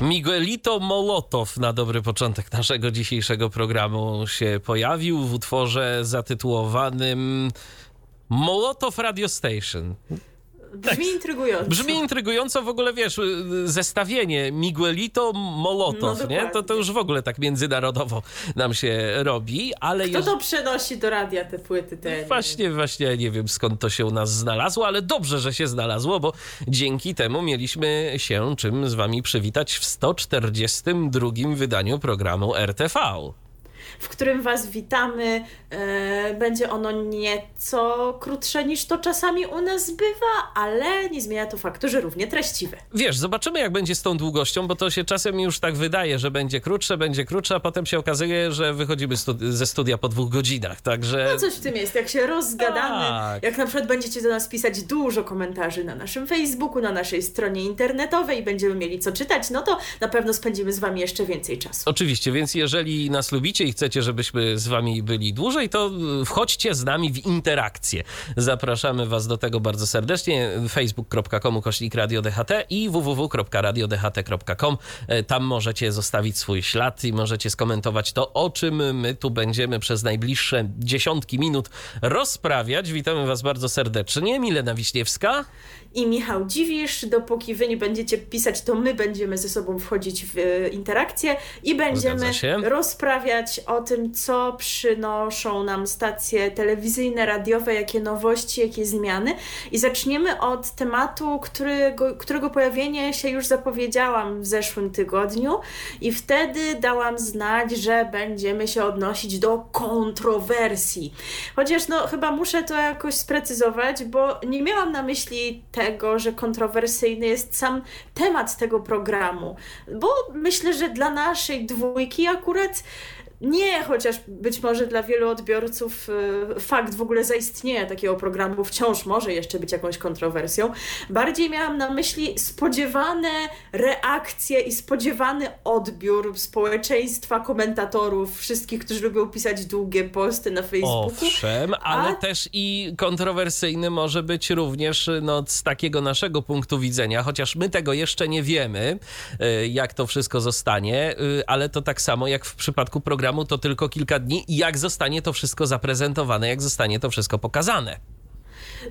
Miguelito Molotow na dobry początek naszego dzisiejszego programu się pojawił w utworze zatytułowanym Molotow Radio Station. Brzmi intrygująco. Brzmi intrygująco w ogóle, wiesz, y, zestawienie Miguelito Molotow, No, nie? To, to już w ogóle tak międzynarodowo nam się robi, ale Kto to przenosi do radia te płyty? Te, Właśnie, właśnie nie wiem skąd to się u nas znalazło, ale dobrze, że się znalazło, bo dzięki temu mieliśmy się czym z wami przywitać w 142 wydaniu programu RTV. W którym Was witamy. E, będzie ono nieco krótsze niż to czasami u nas bywa, ale nie zmienia to faktu, że równie treściwe. Wiesz, zobaczymy jak będzie z tą długością, bo to się czasem już tak wydaje, że będzie krótsze, będzie krótsze, a potem się okazuje, że wychodzimy stu- ze studia po dwóch godzinach, także... No coś w tym jest, jak się rozgadamy, Tak. jak na przykład będziecie do nas pisać dużo komentarzy na naszym Facebooku, na naszej stronie internetowej i będziemy mieli co czytać, no to na pewno spędzimy z Wami jeszcze więcej czasu. Oczywiście, więc jeżeli nas lubicie i chcecie, żebyśmy z wami byli dłużej, to y, wchodźcie z nami w interakcję. Zapraszamy was do tego bardzo serdecznie. facebook.com kośnik Radio DHT i www.radiodht.com. E, Tam możecie zostawić swój ślad i możecie skomentować to, o czym my tu będziemy przez najbliższe dziesiątki minut rozprawiać. Witamy was bardzo serdecznie. Milena Wiśniewska. I Michał Dziwisz. Dopóki wy nie będziecie pisać, to my będziemy ze sobą wchodzić w e, interakcję i będziemy rozprawiać o tym, co przynoszą nam stacje telewizyjne, radiowe, jakie nowości, jakie zmiany. I zaczniemy od tematu, którego, którego pojawienie się już zapowiedziałam w zeszłym tygodniu i wtedy dałam znać, że będziemy się odnosić do kontrowersji. Chociaż no chyba muszę to jakoś sprecyzować, bo nie miałam na myśli tego, że kontrowersyjny jest sam temat tego programu, bo myślę, że dla naszej dwójki akurat nie, chociaż być może dla wielu odbiorców y, fakt w ogóle zaistnienia takiego programu wciąż może jeszcze być jakąś kontrowersją. Bardziej miałam na myśli spodziewane reakcje i spodziewany odbiór społeczeństwa, komentatorów, wszystkich, którzy lubią pisać długie posty na Facebooku. Owszem, ale A- też i kontrowersyjny może być również no, z takiego naszego punktu widzenia, chociaż my tego jeszcze nie wiemy, y, jak to wszystko zostanie, y, ale to tak samo jak w przypadku programu to tylko kilka dni jak zostanie to wszystko zaprezentowane, jak zostanie to wszystko pokazane.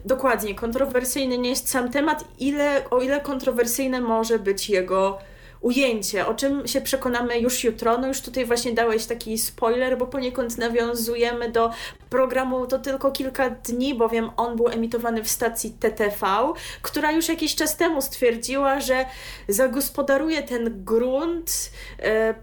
Dokładnie, kontrowersyjny nie jest sam temat, ile, o ile kontrowersyjne może być jego ujęcie, o czym się przekonamy już jutro. No już tutaj właśnie dałeś taki spoiler, bo poniekąd nawiązujemy do programu to tylko kilka dni, bowiem on był emitowany w stacji TTV, która już jakiś czas temu stwierdziła, że zagospodaruje ten grunt. E,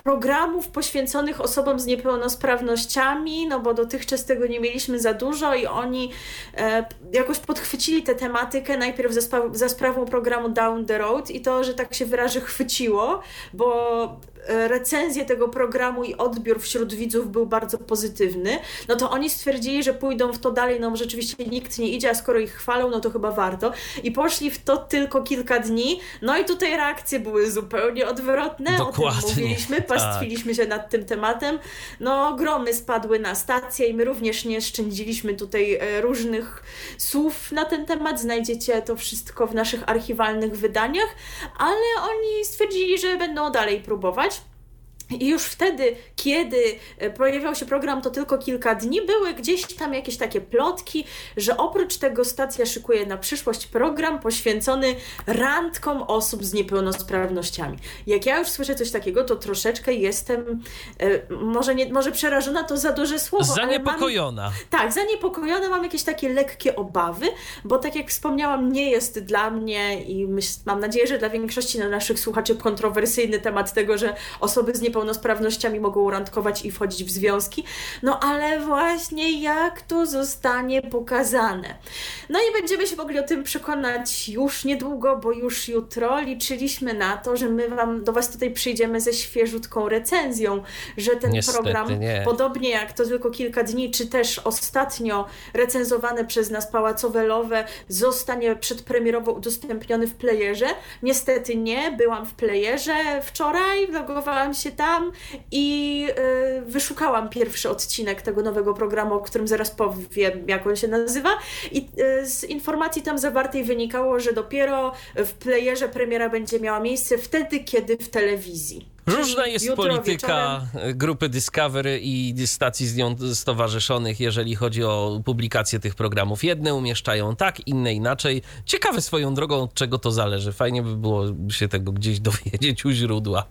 programów poświęconych osobom z niepełnosprawnościami, no bo dotychczas tego nie mieliśmy za dużo i oni e, jakoś podchwycili tę tematykę najpierw za, za sprawą programu Down the Road i to, że tak się wyrażę, chwyciło, bo e, recenzje tego programu i odbiór wśród widzów był bardzo pozytywny, no to oni stwierdzili, że pójdą w to dalej, no rzeczywiście nikt nie idzie, a skoro ich chwalą, no to chyba warto. I poszli w to tylko kilka dni, no i tutaj reakcje były zupełnie odwrotne, o Dokładnie, tym mówiliśmy, tak. pastwiliśmy się nad tym tematem. No gromy spadły na stację i my również nie szczędziliśmy tutaj e, różnych słów na ten temat, znajdziecie to wszystko w naszych archiwalnych wydaniach, ale oni stwierdzili, że będą dalej próbować. I już wtedy, kiedy e, pojawiał się program to tylko kilka dni, były gdzieś tam jakieś takie plotki, że oprócz tego stacja szykuje na przyszłość program poświęcony randkom osób z niepełnosprawnościami. Jak ja już słyszę coś takiego, to troszeczkę jestem, e, może, nie, może przerażona to za duże słowo, ale mam, Zaniepokojona. tak, zaniepokojona, mam jakieś takie lekkie obawy, bo tak jak wspomniałam, nie jest dla mnie i myśl, mam nadzieję, że dla większości naszych słuchaczy kontrowersyjny temat tego, że osoby z niepełnosprawnościami niepełnosprawnościami mogą randkować i wchodzić w związki. No ale właśnie jak to zostanie pokazane. No i będziemy się mogli o tym przekonać już niedługo, bo już jutro liczyliśmy na to, że my wam, do Was tutaj przyjdziemy ze świeżutką recenzją, że ten Niestety program, nie. podobnie jak to tylko kilka dni, czy też ostatnio recenzowane przez nas Pałacowe Lowe, zostanie przedpremierowo udostępniony w playerze. Niestety nie, byłam w playerze wczoraj, logowałam się tam i yy, wyszukałam pierwszy odcinek tego nowego programu, o którym zaraz powiem, jak on się nazywa. I yy, z informacji tam zawartej wynikało, że dopiero w playerze premiera będzie miała miejsce wtedy, kiedy w telewizji. Różna jest jutro polityka wieczorem. grupy Discovery i stacji z nią stowarzyszonych, jeżeli chodzi o publikację tych programów. Jedne umieszczają tak, inne inaczej. Ciekawe swoją drogą, od czego to zależy. Fajnie by było się tego gdzieś dowiedzieć u źródła.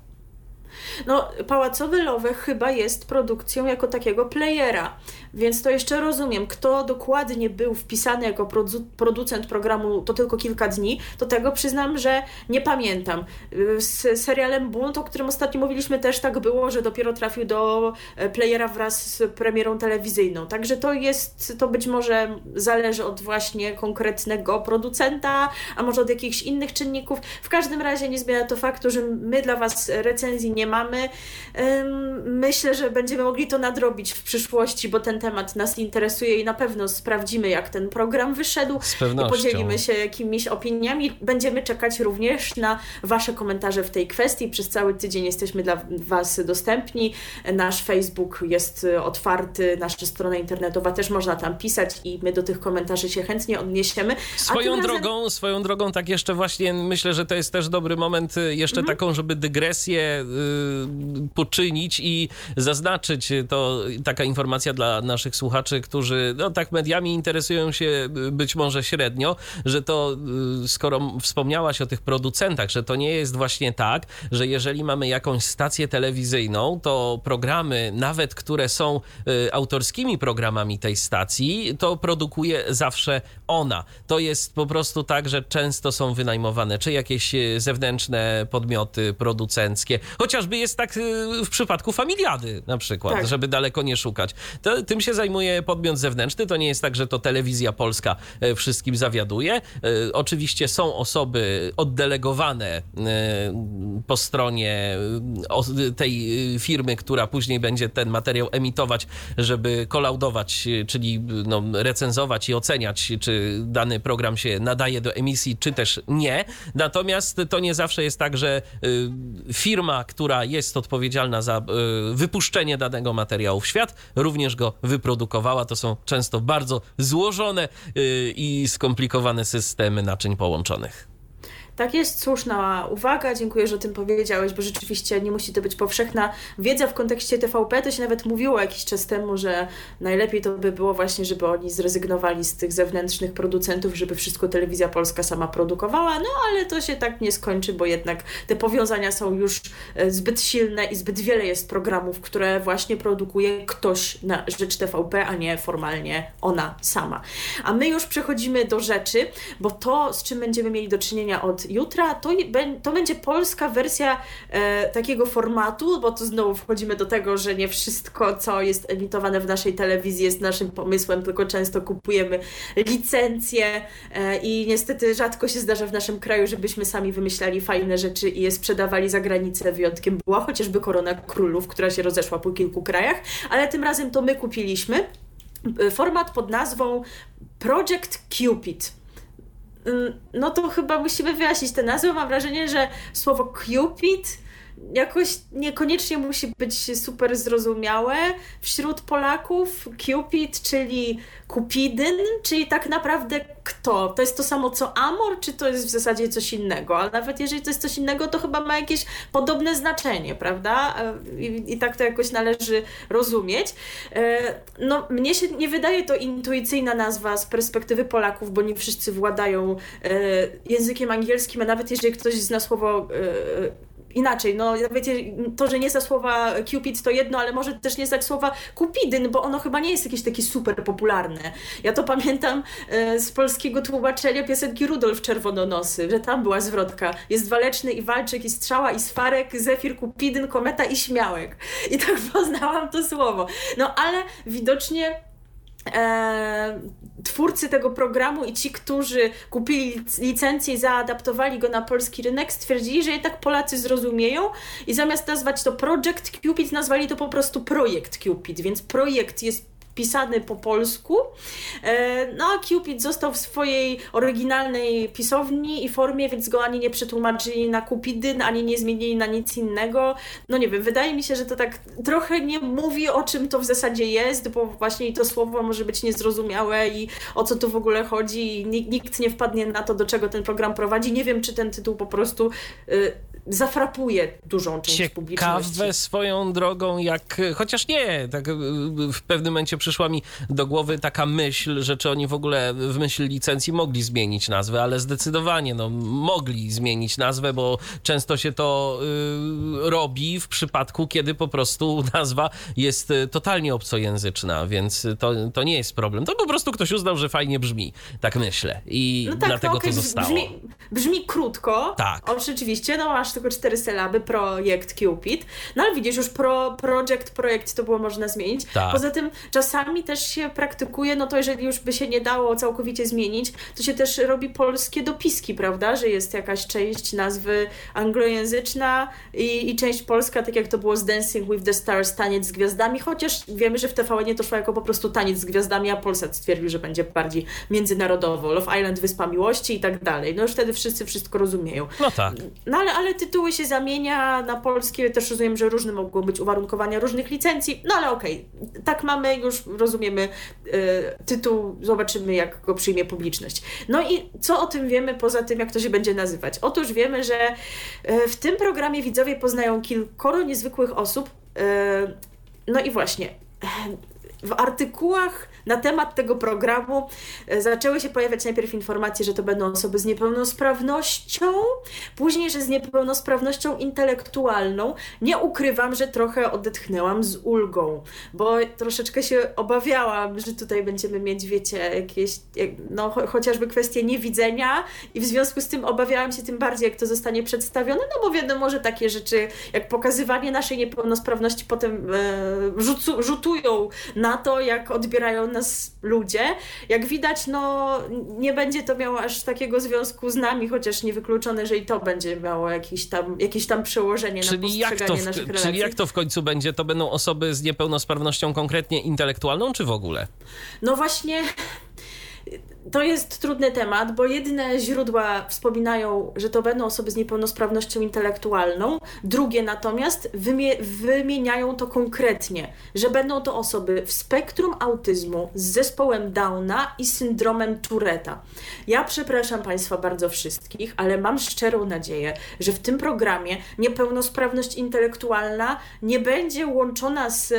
No, Pałacowy Lowe chyba jest produkcją jako takiego playera, więc to jeszcze rozumiem. Kto dokładnie był wpisany jako produ- producent programu to tylko kilka dni, to tego przyznam, że nie pamiętam. Z serialem Bunt, o którym ostatnio mówiliśmy, też tak było, że dopiero trafił do e, playera wraz z premierą telewizyjną. Także to jest, to być może zależy od właśnie konkretnego producenta, a może od jakichś innych czynników. W każdym razie nie zmienia to faktu, że my dla Was recenzji nie mamy. Ym, Myślę, że będziemy mogli to nadrobić w przyszłości, bo ten temat nas interesuje i na pewno sprawdzimy, jak ten program wyszedł. Z I pewnością. podzielimy się jakimiś opiniami. Będziemy czekać również na Wasze komentarze w tej kwestii. Przez cały tydzień jesteśmy dla Was dostępni. Nasz Facebook jest otwarty, nasza strona internetowa też można tam pisać i my do tych komentarzy się chętnie odniesiemy. Swoją razem- drogą, swoją drogą, tak jeszcze właśnie myślę, że to jest też dobry moment y, jeszcze Mhm. taką, żeby dygresję y, poczynić i zaznaczyć y, to taka informacja dla naszych słuchaczy, którzy no tak mediami interesują się y, być może średnio, że to y, skoro wspomniałaś o tych producentach, że to nie jest właśnie tak, że jeżeli mamy jakąś stację telewizyjną, to programy, nawet które są autorskimi programami tej stacji, to produkuje zawsze ona. To jest po prostu tak, że często są wynajmowane czy jakieś zewnętrzne podmioty producenckie. Chociażby jest tak y, w przypadku familiady na przykład, Tak. żeby daleko nie szukać. To, tym się zajmuje podmiot zewnętrzny. To nie jest tak, że to telewizja polska e, wszystkim zawiaduje. E, Oczywiście są osoby oddelegowane e, po stronie tej firmy, która później będzie ten materiał emitować, żeby kolaudować, czyli no, recenzować i oceniać, czy dany program się nadaje do emisji, czy też nie. Natomiast to nie zawsze jest tak, że firma, która jest odpowiedzialna za y, wypuszczenie danego materiału w świat, również go wyprodukowała. To są często bardzo złożone y, i skomplikowane systemy naczyń połączonych. Tak jest, słuszna uwaga, dziękuję, że o tym powiedziałeś, bo rzeczywiście nie musi to być powszechna wiedza w kontekście TVP. To się nawet mówiło jakiś czas temu, że najlepiej to by było właśnie, żeby oni zrezygnowali z tych zewnętrznych producentów, żeby wszystko telewizja polska sama produkowała, no ale to się tak nie skończy, bo jednak te powiązania są już e, zbyt silne i zbyt wiele jest programów, które właśnie produkuje ktoś na rzecz TVP, a nie formalnie ona sama. A my już przechodzimy do rzeczy, bo to, z czym będziemy mieli do czynienia od jutra, to, to będzie polska wersja e, takiego formatu, bo tu znowu wchodzimy do tego, że nie wszystko, co jest emitowane w naszej telewizji jest naszym pomysłem, tylko często kupujemy licencje e, i niestety rzadko się zdarza w naszym kraju, żebyśmy sami wymyślali fajne rzeczy i je sprzedawali za granicę. Wyjątkiem była chociażby Korona Królów, która się rozeszła po kilku krajach, ale tym razem to my kupiliśmy e, format pod nazwą Project Cupid. No to chyba musimy wyjaśnić tę nazwę. Mam wrażenie, że słowo Cupid jakoś niekoniecznie musi być super zrozumiałe wśród Polaków. Cupid, czyli Kupidyn, czyli tak naprawdę kto? To jest to samo co Amor, czy to jest w zasadzie coś innego? Ale nawet jeżeli to jest coś innego, to chyba ma jakieś podobne znaczenie, prawda? E, I, i tak to jakoś należy rozumieć. E, No, mnie się nie wydaje to intuicyjna nazwa z perspektywy Polaków, bo nie wszyscy władają e, językiem angielskim, a nawet jeżeli ktoś zna słowo inaczej, no wiecie, to, że nie za słowa Cupid to jedno, ale może też nie za słowa Cupidyn, bo ono chyba nie jest jakieś takie super popularne. Ja to pamiętam e, z polskiego tłumaczenia piosenki Rudolf Czerwononosy, że tam była zwrotka. Jest waleczny i walczyk i strzała i swarek, zefir, Cupidyn, kometa i śmiałek. I tak poznałam to słowo. No ale widocznie twórcy tego programu i ci, którzy kupili licencję i zaadaptowali go na polski rynek, stwierdzili, że jednak Polacy zrozumieją i zamiast nazwać to Project Cupid, nazwali to po prostu Projekt Cupid, więc projekt jest pisany po polsku. E, no a Cupid został w swojej oryginalnej pisowni i formie, więc go ani nie przetłumaczyli na Cupidyn, ani nie zmienili na nic innego. No nie wiem, wydaje mi się, że to tak trochę nie mówi o czym to w zasadzie jest, bo właśnie to słowo może być niezrozumiałe i o co tu w ogóle chodzi i nikt nie wpadnie na to, do czego ten program prowadzi. Nie wiem, czy ten tytuł po prostu y, zafrapuje dużą część Ciekawe publiczności. Ciekawe swoją drogą, jak, chociaż nie, tak w pewnym momencie przyszła mi do głowy taka myśl, że czy oni w ogóle w myśl licencji mogli zmienić nazwę, ale zdecydowanie no, mogli zmienić nazwę, bo często się to y, robi w przypadku, kiedy po prostu nazwa jest y, totalnie obcojęzyczna, więc to, to nie jest problem. To po prostu ktoś uznał, że fajnie brzmi, tak myślę. I no tak, dlatego no okay, to zostało. Brzmi, brzmi krótko. Tak. O, rzeczywiście, no masz tylko cztery sylaby, projekt Cupid. No ale widzisz, już pro, project, projekt to było można zmienić. Tak. Poza tym czasami też się praktykuje, no to jeżeli już by się nie dało całkowicie zmienić, to się też robi polskie dopiski, prawda? Że jest jakaś część nazwy anglojęzyczna i, i część polska, tak jak to było z Dancing with the Stars, taniec z gwiazdami, chociaż wiemy, że w TVN to szło jako po prostu taniec z gwiazdami, a Polsat stwierdził, że będzie bardziej międzynarodowo. Love Island, Wyspa Miłości i tak dalej. No już wtedy wszyscy wszystko rozumieją. No tak. No ale, ale tytuły się zamienia na polskie, też rozumiem, że różne mogą być uwarunkowania różnych licencji, no ale okej, okay. tak mamy, już rozumiemy y, tytuł, zobaczymy jak go przyjmie publiczność. No i co o tym wiemy poza tym, jak to się będzie nazywać? Otóż wiemy, że y, w tym programie widzowie poznają kilkoro niezwykłych osób, y, no i właśnie w artykułach na temat tego programu e, zaczęły się pojawiać najpierw informacje, że to będą osoby z niepełnosprawnością, później, że z niepełnosprawnością intelektualną. Nie ukrywam, że trochę odetchnęłam z ulgą, bo troszeczkę się obawiałam, że tutaj będziemy mieć, wiecie, jakieś, no chociażby kwestie niewidzenia i w związku z tym obawiałam się tym bardziej, jak to zostanie przedstawione, no bo wiadomo, że takie rzeczy, jak pokazywanie naszej niepełnosprawności potem e, rzucu, rzutują na to, jak odbierają nas ludzie. Jak widać, no nie będzie to miało aż takiego związku z nami, chociaż niewykluczone, że i to będzie miało jakieś tam, jakieś tam przełożenie czyli na postrzeganie jak to w, naszych relacji. Czyli jak to w końcu będzie? To będą osoby z niepełnosprawnością konkretnie intelektualną, czy w ogóle? No właśnie to jest trudny temat, bo jedne źródła wspominają, że to będą osoby z niepełnosprawnością intelektualną, drugie natomiast wymie wymieniają to konkretnie, że będą to osoby w spektrum autyzmu z zespołem Downa i syndromem Tureta. Ja przepraszam Państwa bardzo wszystkich, ale mam szczerą nadzieję, że w tym programie niepełnosprawność intelektualna nie będzie łączona z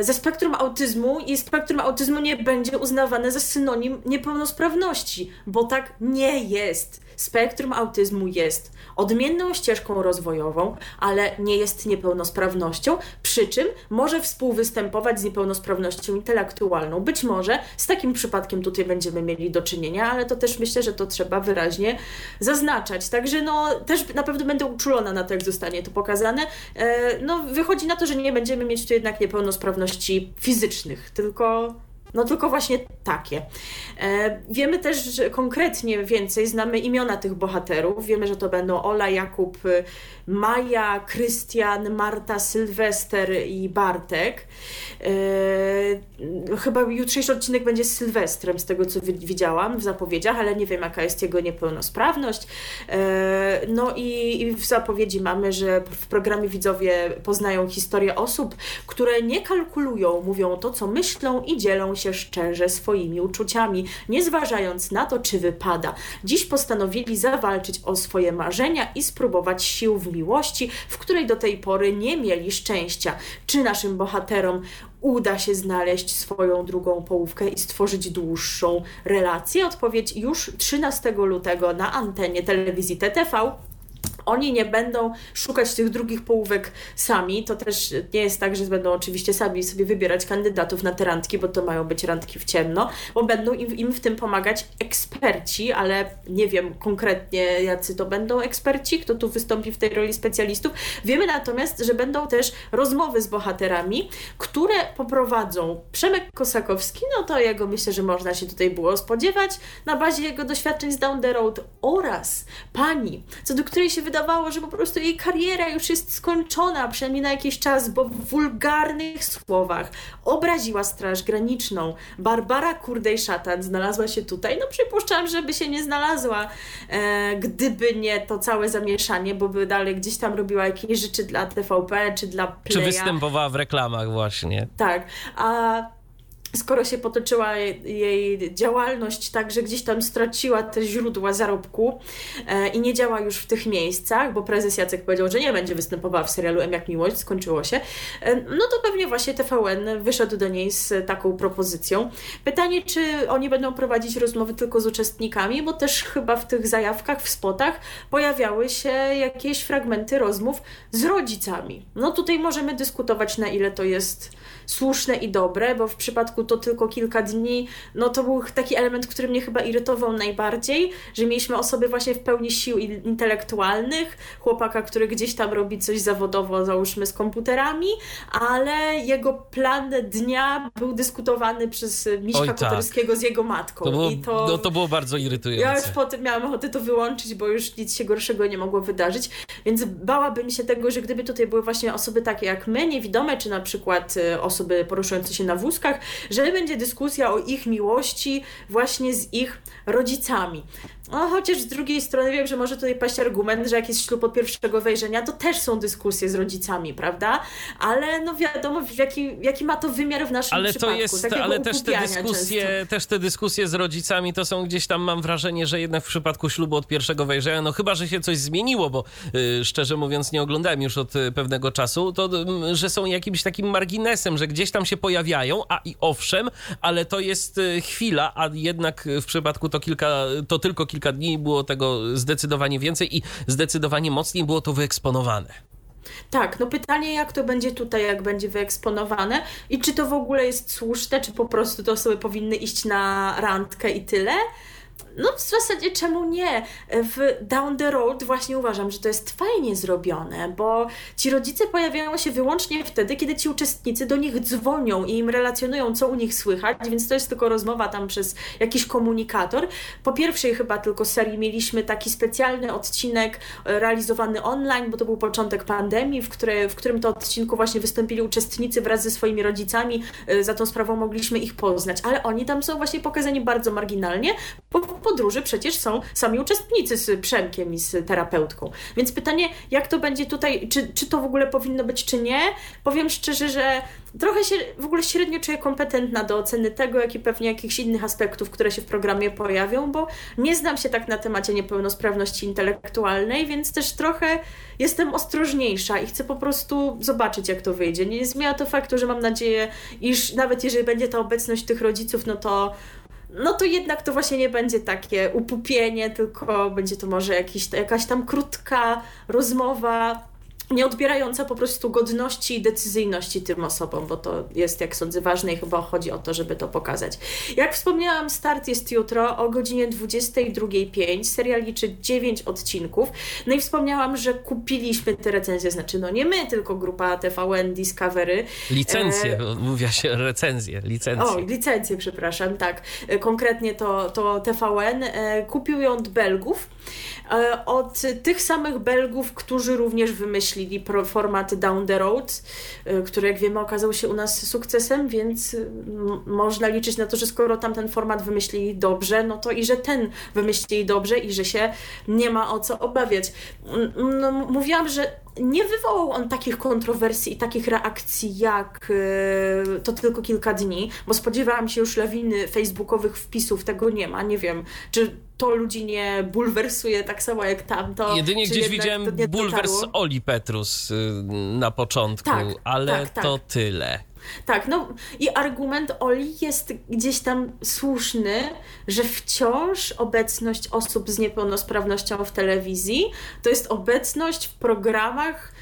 ze spektrum autyzmu i spektrum autyzmu nie będzie uznawane za synonim niepełnosprawności, bo tak nie jest. Spektrum autyzmu jest odmienną ścieżką rozwojową, ale nie jest niepełnosprawnością, przy czym może współwystępować z niepełnosprawnością intelektualną. Być może z takim przypadkiem tutaj będziemy mieli do czynienia, ale to też myślę, że to trzeba wyraźnie zaznaczać. Także no, też na pewno będę uczulona na to, jak zostanie to pokazane. E, no, wychodzi na to, że nie będziemy mieć tu jednak niepełnosprawności fizycznych, tylko no tylko właśnie takie. E, wiemy też konkretnie więcej, znamy imiona tych bohaterów. Wiemy, że to będą Ola, Jakub, Maja, Krystian, Marta, Sylwester i Bartek. E, chyba jutrzejszy odcinek będzie z Sylwestrem, z tego co widziałam w zapowiedziach, ale nie wiem jaka jest jego niepełnosprawność. E, no i w zapowiedzi mamy, że w programie widzowie poznają historię osób, które nie kalkulują, mówią to, co myślą i dzielą się się szczerze swoimi uczuciami, nie zważając na to, czy wypada. Dziś postanowili zawalczyć o swoje marzenia i spróbować sił w miłości, w której do tej pory nie mieli szczęścia. Czy naszym bohaterom uda się znaleźć swoją drugą połówkę i stworzyć dłuższą relację? Odpowiedź już 13 lutego na antenie telewizji TTV oni nie będą szukać tych drugich połówek sami. To też nie jest tak, że będą oczywiście sami sobie wybierać kandydatów na te randki, bo to mają być randki w ciemno, bo będą im, im w tym pomagać eksperci, ale nie wiem konkretnie jacy to będą eksperci, kto tu wystąpi w tej roli specjalistów. Wiemy natomiast, że będą też rozmowy z bohaterami, które poprowadzą Przemek Kosakowski, no to jego myślę, że można się tutaj było spodziewać na bazie jego doświadczeń z Down the Road oraz pani, co do której się wydawało, że po prostu jej kariera już jest skończona, przynajmniej na jakiś czas, bo w wulgarnych słowach obraziła Straż Graniczną. Barbara Kurdej-Szatan znalazła się tutaj. No przypuszczam, żeby się nie znalazła, e, gdyby nie to całe zamieszanie, bo by dalej gdzieś tam robiła jakieś rzeczy dla TVP czy dla Playa. Czy występowała w reklamach właśnie. Tak, a skoro się potoczyła jej działalność tak, że gdzieś tam straciła te źródła zarobku e, i nie działa już w tych miejscach, bo prezes Jacek powiedział, że nie będzie występowała w serialu M jak miłość, skończyło się, e, no to pewnie właśnie TVN wyszedł do niej z taką propozycją. Pytanie, czy oni będą prowadzić rozmowy tylko z uczestnikami, bo też chyba w tych zajawkach, w spotach pojawiały się jakieś fragmenty rozmów z rodzicami. No tutaj możemy dyskutować, na ile to jest słuszne i dobre, bo w przypadku to tylko kilka dni, no to był taki element, który mnie chyba irytował najbardziej, że mieliśmy osoby właśnie w pełni sił intelektualnych, chłopaka, który gdzieś tam robi coś zawodowo, załóżmy z komputerami, ale jego plan dnia był dyskutowany przez Miśka Oj, tak. Koterskiego z jego matką. To było, I to, no, to było bardzo irytujące. Ja już potem miałam ochotę to wyłączyć, bo już nic się gorszego nie mogło wydarzyć, więc bałabym się tego, że gdyby tutaj były właśnie osoby takie jak my, niewidome, czy na przykład osoby osoby poruszające się na wózkach, że będzie dyskusja o ich miłości właśnie z ich rodzicami. No, chociaż z drugiej strony wiem, że może tutaj paść argument, że jak jest ślub od pierwszego wejrzenia, to też są dyskusje z rodzicami, prawda? Ale no wiadomo, jaki, jaki ma to wymiar w naszym ale przypadku. To jest, ale też te, dyskusje, też te dyskusje z rodzicami to są gdzieś tam, mam wrażenie, że jednak w przypadku ślubu od pierwszego wejrzenia, no chyba, że się coś zmieniło, bo y, szczerze mówiąc nie oglądałem już od y, pewnego czasu, to y, że są jakimś takim marginesem, że gdzieś tam się pojawiają, a i owszem, ale to jest y, chwila, a jednak w przypadku to kilka, to tylko kilka dni było tego zdecydowanie więcej i zdecydowanie mocniej było to wyeksponowane. Tak, no pytanie, jak to będzie tutaj, jak będzie wyeksponowane i czy to w ogóle jest słuszne, czy po prostu te osoby powinny iść na randkę i tyle. No w zasadzie czemu nie? W Down the Road właśnie uważam, że to jest fajnie zrobione, bo ci rodzice pojawiają się wyłącznie wtedy, kiedy ci uczestnicy do nich dzwonią i im relacjonują, co u nich słychać, więc to jest tylko rozmowa tam przez jakiś komunikator. Po pierwszej chyba tylko serii mieliśmy taki specjalny odcinek e, realizowany online, bo to był początek pandemii, w, które, w którym to odcinku właśnie wystąpili uczestnicy wraz ze swoimi rodzicami, e, za tą sprawą mogliśmy ich poznać, ale oni tam są właśnie pokazani bardzo marginalnie, bo podróży przecież są sami uczestnicy z Przemkiem i z terapeutką. Więc pytanie, jak to będzie tutaj, czy, czy to w ogóle powinno być, czy nie? Powiem szczerze, że trochę się w ogóle średnio czuję kompetentna do oceny tego, jak i pewnie jakichś innych aspektów, które się w programie pojawią, bo nie znam się tak na temacie niepełnosprawności intelektualnej, więc też trochę jestem ostrożniejsza i chcę po prostu zobaczyć, jak to wyjdzie. Nie zmienia to faktu, że mam nadzieję, iż nawet jeżeli będzie ta obecność tych rodziców, no to no to jednak to właśnie nie będzie takie upupienie, tylko będzie to może jakiś, jakaś tam krótka rozmowa nie odbierająca po prostu godności i decyzyjności tym osobom, bo to jest, jak sądzę, ważne i chyba chodzi o to, żeby to pokazać. Jak wspomniałam, start jest jutro o godzinie 22.05. Serial liczy 9 odcinków. No i wspomniałam, że kupiliśmy te recenzje, znaczy no nie my, tylko grupa TVN Discovery. Licencje, e... mówiła się recenzje, licencje. O, licencje, przepraszam, tak. E, konkretnie to, to TVN. E, kupił ją od Belgów. E, od tych samych Belgów, którzy również wymyślili format Down the Road, e, który jak wiemy okazał się u nas sukcesem, więc można liczyć na to, że skoro tamten format wymyślili dobrze, no to i że ten wymyślili dobrze i że się nie ma o co obawiać. No, mówiłam, że nie wywołał on takich kontrowersji i takich reakcji jak yy, to tylko kilka dni, bo spodziewałam się już lawiny facebookowych wpisów, tego nie ma, nie wiem, czy to ludzi nie bulwersuje tak samo jak tamto. Jedynie gdzieś widziałem bulwers Oli Petrus yy, na początku, tak, ale tak, tak. to tyle. Tak, no i argument Oli jest gdzieś tam słuszny, że wciąż obecność osób z niepełnosprawnością w telewizji to jest obecność w programach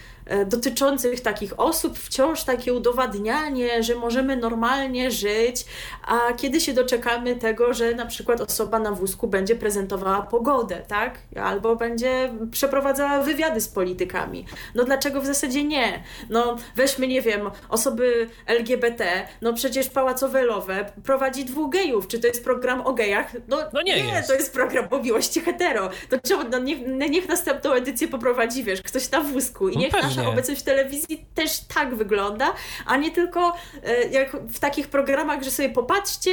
dotyczących takich osób, wciąż takie udowadnianie, że możemy normalnie żyć, a kiedy się doczekamy tego, że na przykład osoba na wózku będzie prezentowała pogodę, tak? Albo będzie przeprowadzała wywiady z politykami. No dlaczego w zasadzie nie? No weźmy, nie wiem, osoby LGBT, no przecież Pałacowe Lowe prowadzi dwóch gejów. Czy to jest program o gejach? No, no nie, nie jest. to jest program o miłości hetero. To czemu, no niech, niech następną edycję poprowadzi, wiesz, ktoś na wózku i no niech nasza obecność w telewizji też tak wygląda, a nie tylko e, jak w takich programach, że sobie popatrzcie,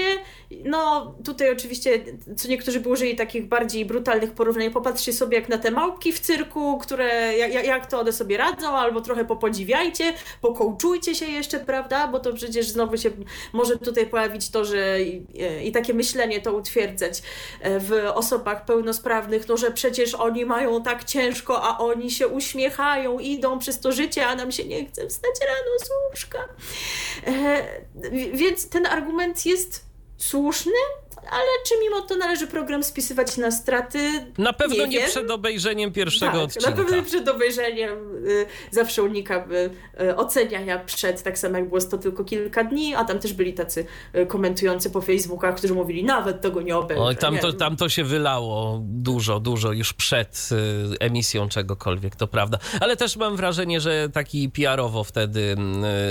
no tutaj oczywiście, co niektórzy by użyli takich bardziej brutalnych porównań, popatrzcie sobie jak na te małpki w cyrku, które, jak, jak to one sobie radzą, albo trochę popodziwiajcie, pokołczujcie się jeszcze, prawda, bo to przecież znowu się może tutaj pojawić to, że i, i takie myślenie to utwierdzać e, w osobach pełnosprawnych, no że przecież oni mają tak ciężko, a oni się uśmiechają, idą przez to życie, a nam się nie chce wstać rano z łóżka. E, więc ten argument jest słuszny, ale czy mimo to należy program spisywać na straty? Na pewno nie, nie przed obejrzeniem pierwszego tak, odcinka. Na pewno przed obejrzeniem. Y, zawsze unikam y, y, oceniania przed, tak samo jak było to tylko kilka dni, a tam też byli tacy komentujący po Facebookach, którzy mówili, nawet tego nie obejrzę. Oj, tam, nie. To, tam to się wylało dużo, dużo już przed emisją czegokolwiek, to prawda. Ale też mam wrażenie, że taki PR-owo wtedy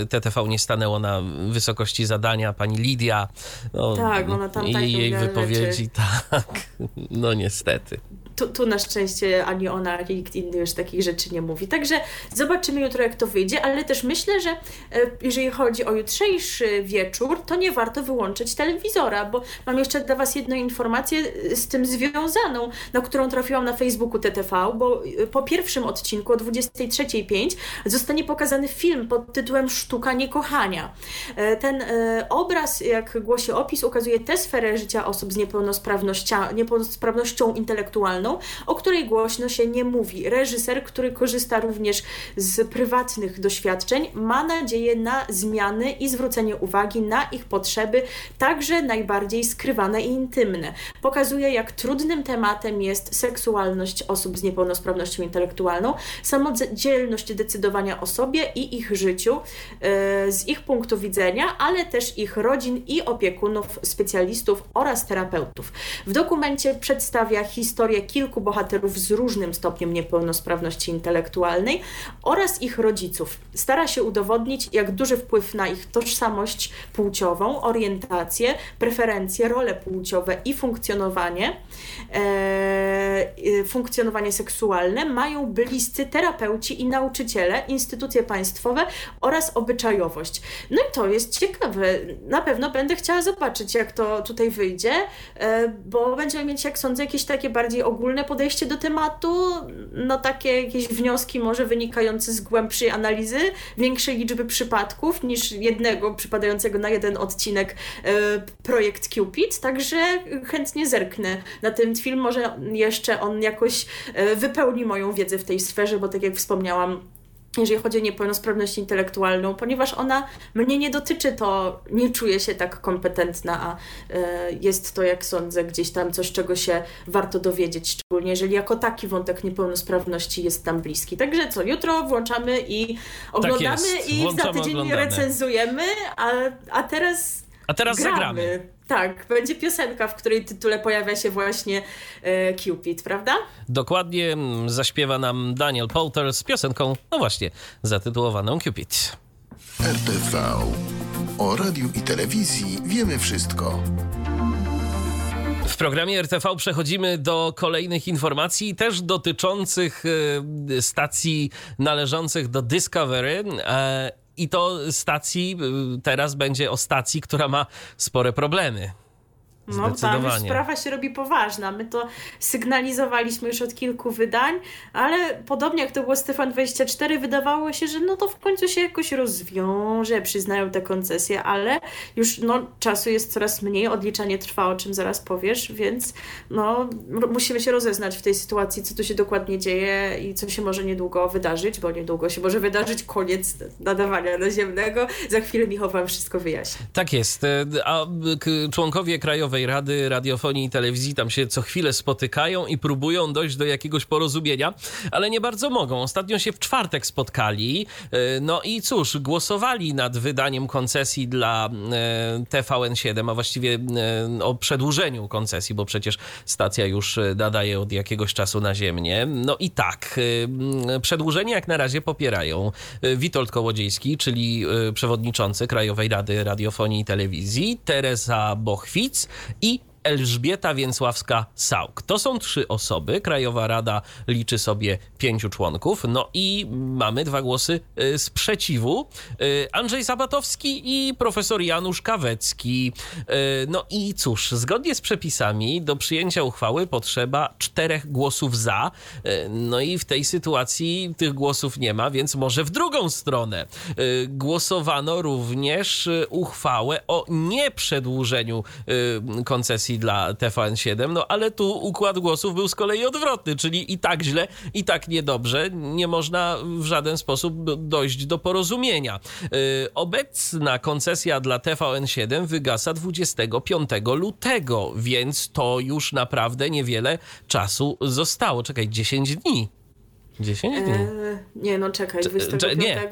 TTV nie stanęło na wysokości zadania. Pani Lidia. No, tak, ona tam tak jej wypowiedzi, rzeczy. tak. No niestety tu, tu na szczęście ani ona, ani nikt inny już takich rzeczy nie mówi. Także zobaczymy jutro, jak to wyjdzie, ale też myślę, że e, jeżeli chodzi o jutrzejszy wieczór, to nie warto wyłączyć telewizora, bo mam jeszcze dla Was jedną informację e, z tym związaną, na którą trafiłam na Facebooku TTV, bo e, po pierwszym odcinku o 23.05 zostanie pokazany film pod tytułem Sztuka Niekochania. Ten obraz, jak głosi opis, ukazuje tę sferę życia osób z niepełnosprawnością, niepełnosprawnością o której głośno się nie mówi. Reżyser, który korzysta również z prywatnych doświadczeń, ma nadzieję na zmiany i zwrócenie uwagi na ich potrzeby, także najbardziej skrywane i intymne. Pokazuje, jak trudnym tematem jest seksualność osób z niepełnosprawnością intelektualną, samodzielność decydowania o sobie i ich życiu e, z ich punktu widzenia, ale też ich rodzin i opiekunów, specjalistów oraz terapeutów. W dokumencie przedstawia historię kilku bohaterów z różnym stopniem niepełnosprawności intelektualnej oraz ich rodziców. Stara się udowodnić, jak duży wpływ na ich tożsamość płciową, orientację, preferencje, role płciowe i funkcjonowanie, e, funkcjonowanie seksualne mają bliscy terapeuci i nauczyciele, instytucje państwowe oraz obyczajowość. No i to jest ciekawe. Na pewno będę chciała zobaczyć, jak to tutaj wyjdzie, e, bo będziemy mieć, jak sądzę, jakieś takie bardziej ogólne ogólne podejście do tematu, no takie jakieś wnioski może wynikające z głębszej analizy, większej liczby przypadków niż jednego przypadającego na jeden odcinek e, projekt Cupid, także chętnie zerknę na ten film, może jeszcze on jakoś e, wypełni moją wiedzę w tej sferze, bo tak jak wspomniałam, jeżeli chodzi o niepełnosprawność intelektualną, ponieważ ona mnie nie dotyczy, to nie czuję się tak kompetentna, a e, jest to, jak sądzę, gdzieś tam coś, czego się warto dowiedzieć, szczególnie jeżeli jako taki wątek niepełnosprawności jest tam bliski. Także co, jutro włączamy i oglądamy tak i za tydzień oglądamy. recenzujemy, a, a teraz a teraz gramy. zagramy. Tak, będzie piosenka, w której tytule pojawia się właśnie e, Cupid, prawda? Dokładnie mm, zaśpiewa nam Daniel Poulter z piosenką, no właśnie, zatytułowaną Cupid. RTV. O radiu i telewizji wiemy wszystko. W programie RTV przechodzimy do kolejnych informacji, też dotyczących e, stacji należących do Discovery. I to stacji, y, teraz będzie o stacji, która ma spore problemy. No tam już sprawa się robi poważna. My to sygnalizowaliśmy już od kilku wydań, ale podobnie jak to było Stefan 24, wydawało się, że no to w końcu się jakoś rozwiąże, przyznają te koncesje, ale już no, czasu jest coraz mniej, odliczanie trwa, o czym zaraz powiesz, więc no, musimy się rozeznać w tej sytuacji, co tu się dokładnie dzieje i co się może niedługo wydarzyć, bo niedługo się może wydarzyć koniec nadawania naziemnego. Za chwilę Michał Wam wszystko wyjaśni. Tak jest. E, a członkowie Krajowej Rady Radiofonii i Telewizji tam się co chwilę spotykają i próbują dojść do jakiegoś porozumienia, ale nie bardzo mogą. Ostatnio się w czwartek spotkali, e, no i cóż, głosowali nad wydaniem koncesji dla e, TVN7, a właściwie o przedłużeniu koncesji, bo przecież stacja już nadaje od jakiegoś czasu na ziemię. No i tak, przedłużenie jak na razie popierają Witold Kołodziejski, czyli przewodniczący Krajowej Rady Radiofonii i Telewizji, Teresa Bochwic i Elżbieta Więcławska-Sauk. To są trzy osoby. Krajowa Rada liczy sobie pięciu członków. No i mamy dwa głosy y, sprzeciwu. Y, Andrzej Sabatowski i profesor Janusz Kawecki. Y, no i cóż, zgodnie z przepisami do przyjęcia uchwały potrzeba czterech głosów za. No i w tej sytuacji tych głosów nie ma, więc może w drugą stronę. Głosowano również uchwałę o nieprzedłużeniu koncesji dla TVN7, no ale tu układ głosów był z kolei odwrotny, czyli i tak źle, i tak niedobrze. Nie można w żaden sposób dojść do porozumienia. Yy, obecna koncesja dla TVN7 wygasa 25 lutego, więc to już naprawdę niewiele czasu zostało. Czekaj, 10 dni. 10 dni? Eee, nie, no czekaj, 25. Nie,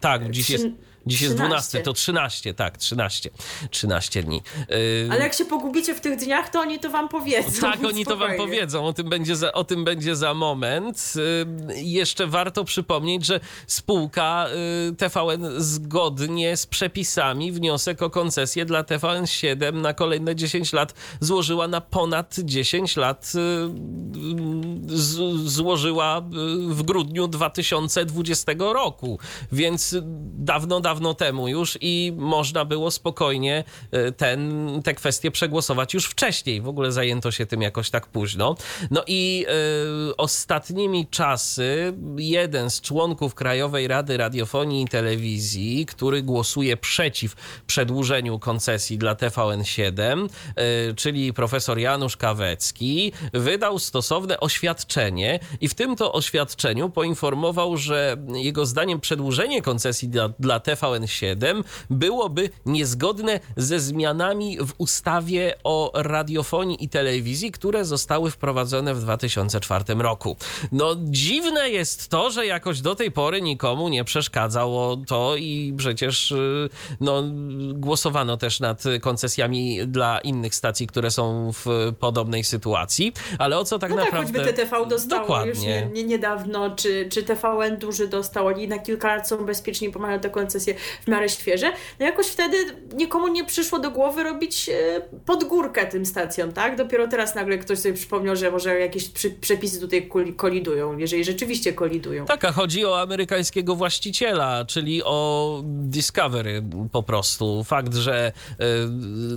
tak, dziś jest Dziś jest 12, to 13, tak, 13. 13 dni. Yy... Ale jak się pogubicie w tych dniach, to oni to wam powiedzą. Tak, oni to wam powiedzą. O tym będzie za, o tym będzie za moment. Yy, jeszcze warto przypomnieć, że spółka yy, TVN zgodnie z przepisami wniosek o koncesję dla TVN7 na kolejne 10 lat złożyła na ponad 10 lat. Yy, z, złożyła w grudniu 2020 roku. Więc dawno, dawno dawno temu już i można było spokojnie e, ten, te kwestie przegłosować już wcześniej. W ogóle zajęto się tym jakoś tak późno. No i y, ostatnimi czasy jeden z członków Krajowej Rady Radiofonii i Telewizji, który głosuje przeciw przedłużeniu koncesji dla TVN7, y, e, czyli profesor Janusz Kawecki, wydał stosowne oświadczenie i w tym to oświadczeniu poinformował, że jego zdaniem przedłużenie koncesji dla, dla TVN TVN7 byłoby niezgodne ze zmianami w ustawie o radiofonii i telewizji, które zostały wprowadzone w 2004 roku. No dziwne jest to, że jakoś do tej pory nikomu nie przeszkadzało to i przecież y, no, głosowano też nad koncesjami dla innych stacji, które są w podobnej sytuacji, ale o co tak no naprawdę... Tak, choćby TTV dostało Dokładnie. już nie, nie, niedawno, czy, czy TVN duży dostał, oni na kilka lat są bezpieczni, pomagają te w miarę świeże, no jakoś wtedy nikomu nie przyszło do głowy robić e, podgórkę tym stacjom, tak? Dopiero teraz nagle ktoś sobie przypomniał, że może jakieś przepisy tutaj kolidują, jeżeli rzeczywiście kolidują. Tak, a chodzi o amerykańskiego właściciela, czyli o Discovery po prostu. Fakt, że e,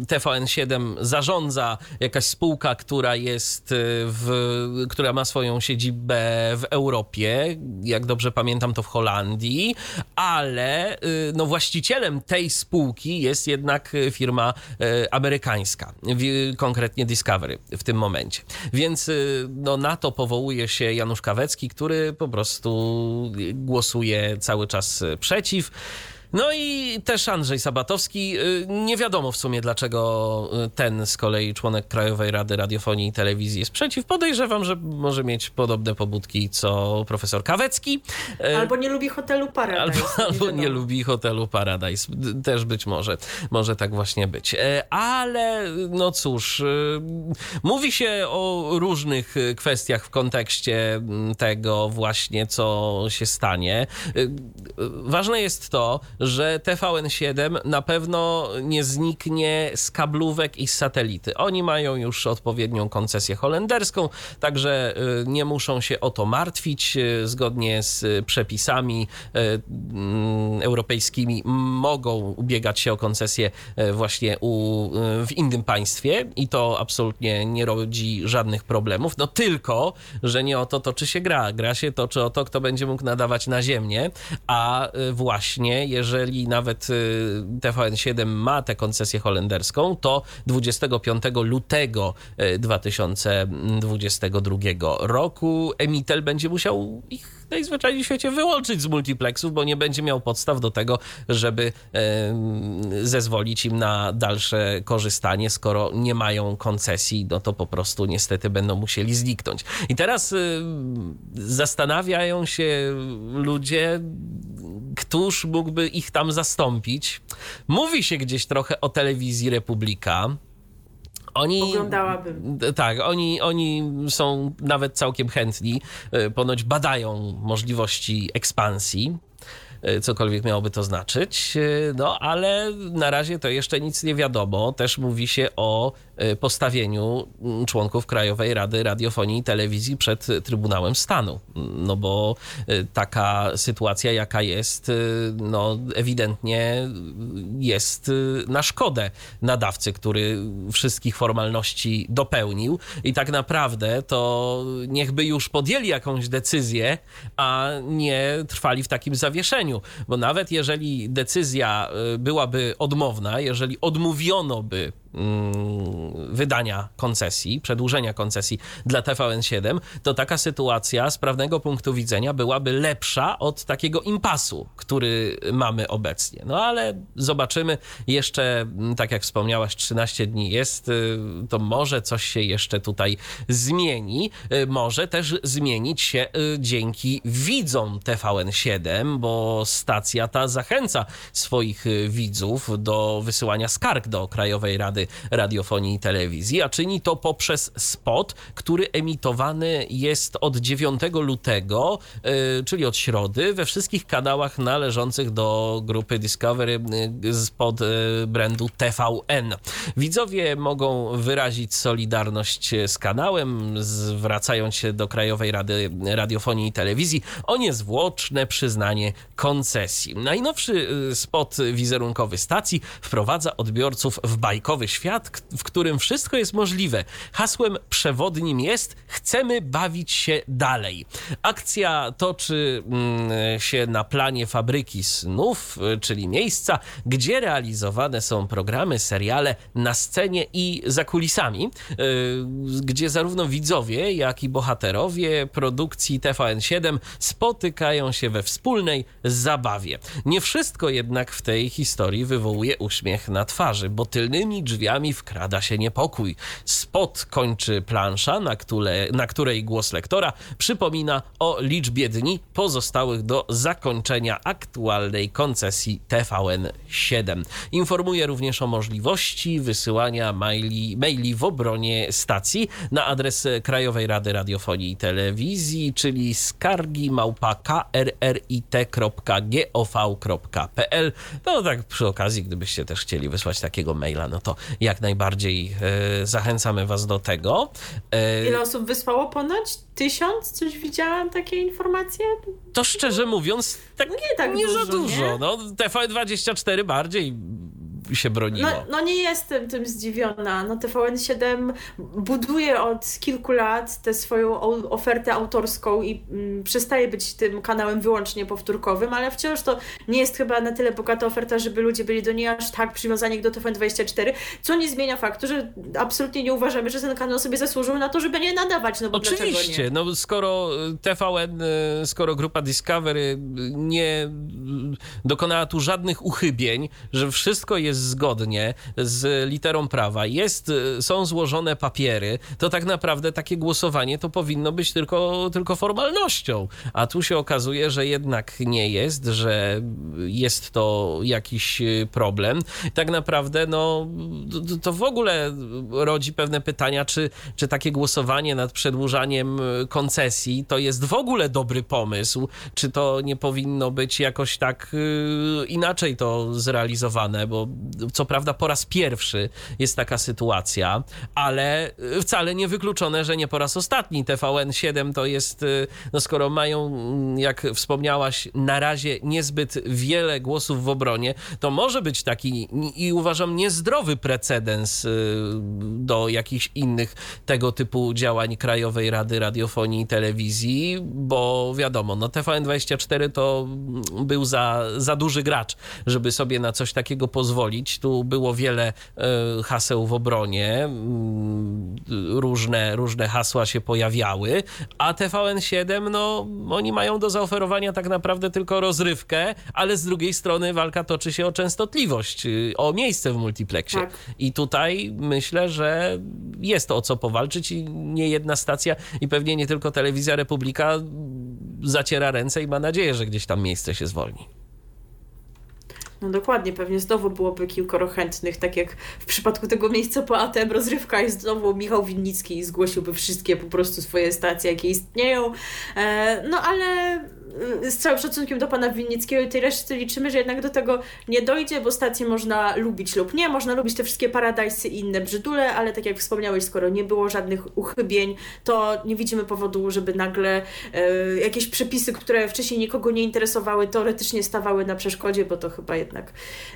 TVN7 zarządza jakaś spółka, która jest e, w, która ma swoją siedzibę w Europie, jak dobrze pamiętam to w Holandii, ale no właścicielem tej spółki jest jednak e, firma e, amerykańska, konkretnie Discovery w tym momencie. Więc e, no, na to powołuje się Janusz Kawecki, który po prostu głosuje cały czas przeciw. No i też Andrzej Sabatowski. Y, nie wiadomo w sumie, dlaczego y, ten z kolei członek Krajowej Rady Radiofonii i Telewizji jest przeciw. Podejrzewam, że może mieć podobne pobudki co profesor Kawecki. Y, albo nie lubi hotelu Paradise. Albo, albo nie lubi hotelu Paradise. Też być może. Może tak właśnie być. Ale no cóż, mówi się o różnych kwestiach w kontekście mm, tego właśnie, co się stanie. Ważne jest to, że TVN7 na pewno nie zniknie z kablówek i z satelity. Oni mają już odpowiednią koncesję holenderską, także y, nie muszą się o to martwić. Y, zgodnie z przepisami y, mm, europejskimi mogą ubiegać się o koncesję właśnie u, w innym państwie i to absolutnie nie rodzi żadnych problemów. No tylko, że nie o to toczy się gra. Gra się toczy o to, kto będzie mógł nadawać na ziemię, a właśnie jeżeli nawet TVN7 ma tę koncesję holenderską, to 25 lutego 2022 roku Emitel będzie musiał ich najzwyczajniej w świecie wyłączyć z multiplexów, bo nie będzie miał podstaw do tego, żeby zezwolić im na dalsze korzystanie, skoro nie mają koncesji, no to po prostu niestety będą musieli zniknąć. I teraz zastanawiają się ludzie, któż mógłby ich tam zastąpić. Mówi się gdzieś trochę o telewizji Republika. Oni, Oglądałabym. Tak, oni, oni są nawet całkiem chętni. E, ponoć badają możliwości ekspansji e, cokolwiek miałoby to znaczyć. E, no ale na razie to jeszcze nic nie wiadomo. Też mówi się o postawieniu mm, członków Krajowej Rady Radiofonii i Telewizji przed Trybunałem Stanu. No bo y, taka sytuacja, jaka jest, y, no ewidentnie jest na szkodę nadawcy, który wszystkich formalności dopełnił i tak naprawdę to niechby już podjęli jakąś decyzję, a nie trwali w takim zawieszeniu, bo nawet jeżeli decyzja byłaby odmowna, jeżeli odmówiono by wydania koncesji, przedłużenia koncesji dla TVN7, to taka sytuacja z prawnego punktu widzenia byłaby lepsza od takiego impasu, który mamy obecnie. No ale zobaczymy. Jeszcze, mm, tak jak wspomniałaś, 13 dni jest, y, to może coś się jeszcze tutaj zmieni. Y, może też zmienić się y, dzięki widzom TVN7, bo stacja ta zachęca swoich widzów do wysyłania skarg do Krajowej Rady Radiofonii i Telewizji, a czyni to poprzez spot, który emitowany jest od 9 lutego, y, czyli od środy, we wszystkich kanałach należących do grupy Discovery y, spod y, brandu TVN. Widzowie mogą wyrazić solidarność z kanałem, zwracając się do Krajowej Rady Radiofonii i Telewizji o niezwłoczne przyznanie koncesji. Najnowszy spot wizerunkowy stacji wprowadza odbiorców w bajkowy świat, w którym wszystko jest możliwe. Hasłem przewodnim jest: chcemy bawić się dalej. Akcja toczy mm, się na planie fabryki snów, czyli miejsca, gdzie realizowane są programy, seriale na scenie i za kulisami, y, gdzie zarówno widzowie, jak i bohaterowie produkcji TVN7 spotykają się we wspólnej zabawie. Nie wszystko jednak w tej historii wywołuje uśmiech na twarzy, bo tylnymi drzwiami drzwiami wkrada się niepokój. Spot kończy plansza, na, które, na której głos lektora przypomina o liczbie dni pozostałych do zakończenia aktualnej koncesji TVN7. Informuje również o możliwości wysyłania maili, maili w obronie stacji na adres Krajowej Rady Radiofonii i Telewizji, czyli skargi małpa krrit.gov.pl. No tak przy okazji, gdybyście też chcieli wysłać takiego maila, no to jak najbardziej e, zachęcamy Was do tego. E, Ile osób wysłało ponoć? Tysiąc? Coś widziałam takie informacje? To szczerze mówiąc, tak nie, tak nie dużo, za dużo. Nie? No, TV24 bardziej się broniło. No, no, nie jestem tym zdziwiona. No TVN7 buduje od kilku lat tę swoją ofertę autorską i mm, przestaje być tym kanałem wyłącznie powtórkowym, ale wciąż to nie jest chyba na tyle bogata oferta, żeby ludzie byli do niej aż tak przywiązani jak do TVN24, co nie zmienia faktu, że absolutnie nie uważamy, że ten kanał sobie zasłużył na to, żeby nie nadawać. No bo Oczywiście, no skoro TVN, y, skoro grupa Discovery nie dokonała tu żadnych uchybień, że wszystko jest zgodnie z literą prawa, jest, są złożone papiery, to tak naprawdę takie głosowanie to powinno być tylko, tylko formalnością. A tu się okazuje, że jednak nie jest, że jest to jakiś problem. Tak naprawdę, no, to w ogóle rodzi pewne pytania, czy, czy takie głosowanie nad przedłużaniem koncesji to jest w ogóle dobry pomysł, czy to nie powinno być jakoś tak y, inaczej to zrealizowane, bo co prawda po raz pierwszy jest taka sytuacja, ale wcale nie wykluczone, że nie po raz ostatni. TVN7 to jest, y, no skoro mają, jak wspomniałaś, na razie niezbyt wiele głosów w obronie, to może być taki i uważam niezdrowy precedens y, do jakichś innych tego typu działań Krajowej Rady Radiofonii i Telewizji, bo wiadomo, no TVN24 to był za, za duży gracz, żeby sobie na coś takiego pozwolić. Tu było wiele y, haseł w obronie, y, różne, różne hasła się pojawiały, a TVN7, no oni mają do zaoferowania tak naprawdę tylko rozrywkę, ale z drugiej strony walka toczy się o częstotliwość, o miejsce w multiplexie. Tak. I tutaj myślę, że jest o co powalczyć i nie jedna stacja i pewnie nie tylko Telewizja Republika zaciera ręce i ma nadzieję, że gdzieś tam miejsce się zwolni. No dokładnie, pewnie znowu byłoby kilkoro chętnych, tak jak w przypadku tego miejsca po ATM rozrywka i znowu Michał Winnicki zgłosiłby wszystkie po prostu swoje stacje, jakie istnieją. E, no ale Y, z całym szacunkiem do pana Winnickiego i tej reszty liczymy, że jednak do tego nie dojdzie, bo stacje można lubić lub nie, można lubić te wszystkie paradajsy i inne brzydule, ale tak jak wspomniałeś, skoro nie było żadnych uchybień, to nie widzimy powodu, żeby nagle e, jakieś przepisy, które wcześniej nikogo nie interesowały, teoretycznie stawały na przeszkodzie, bo to chyba jednak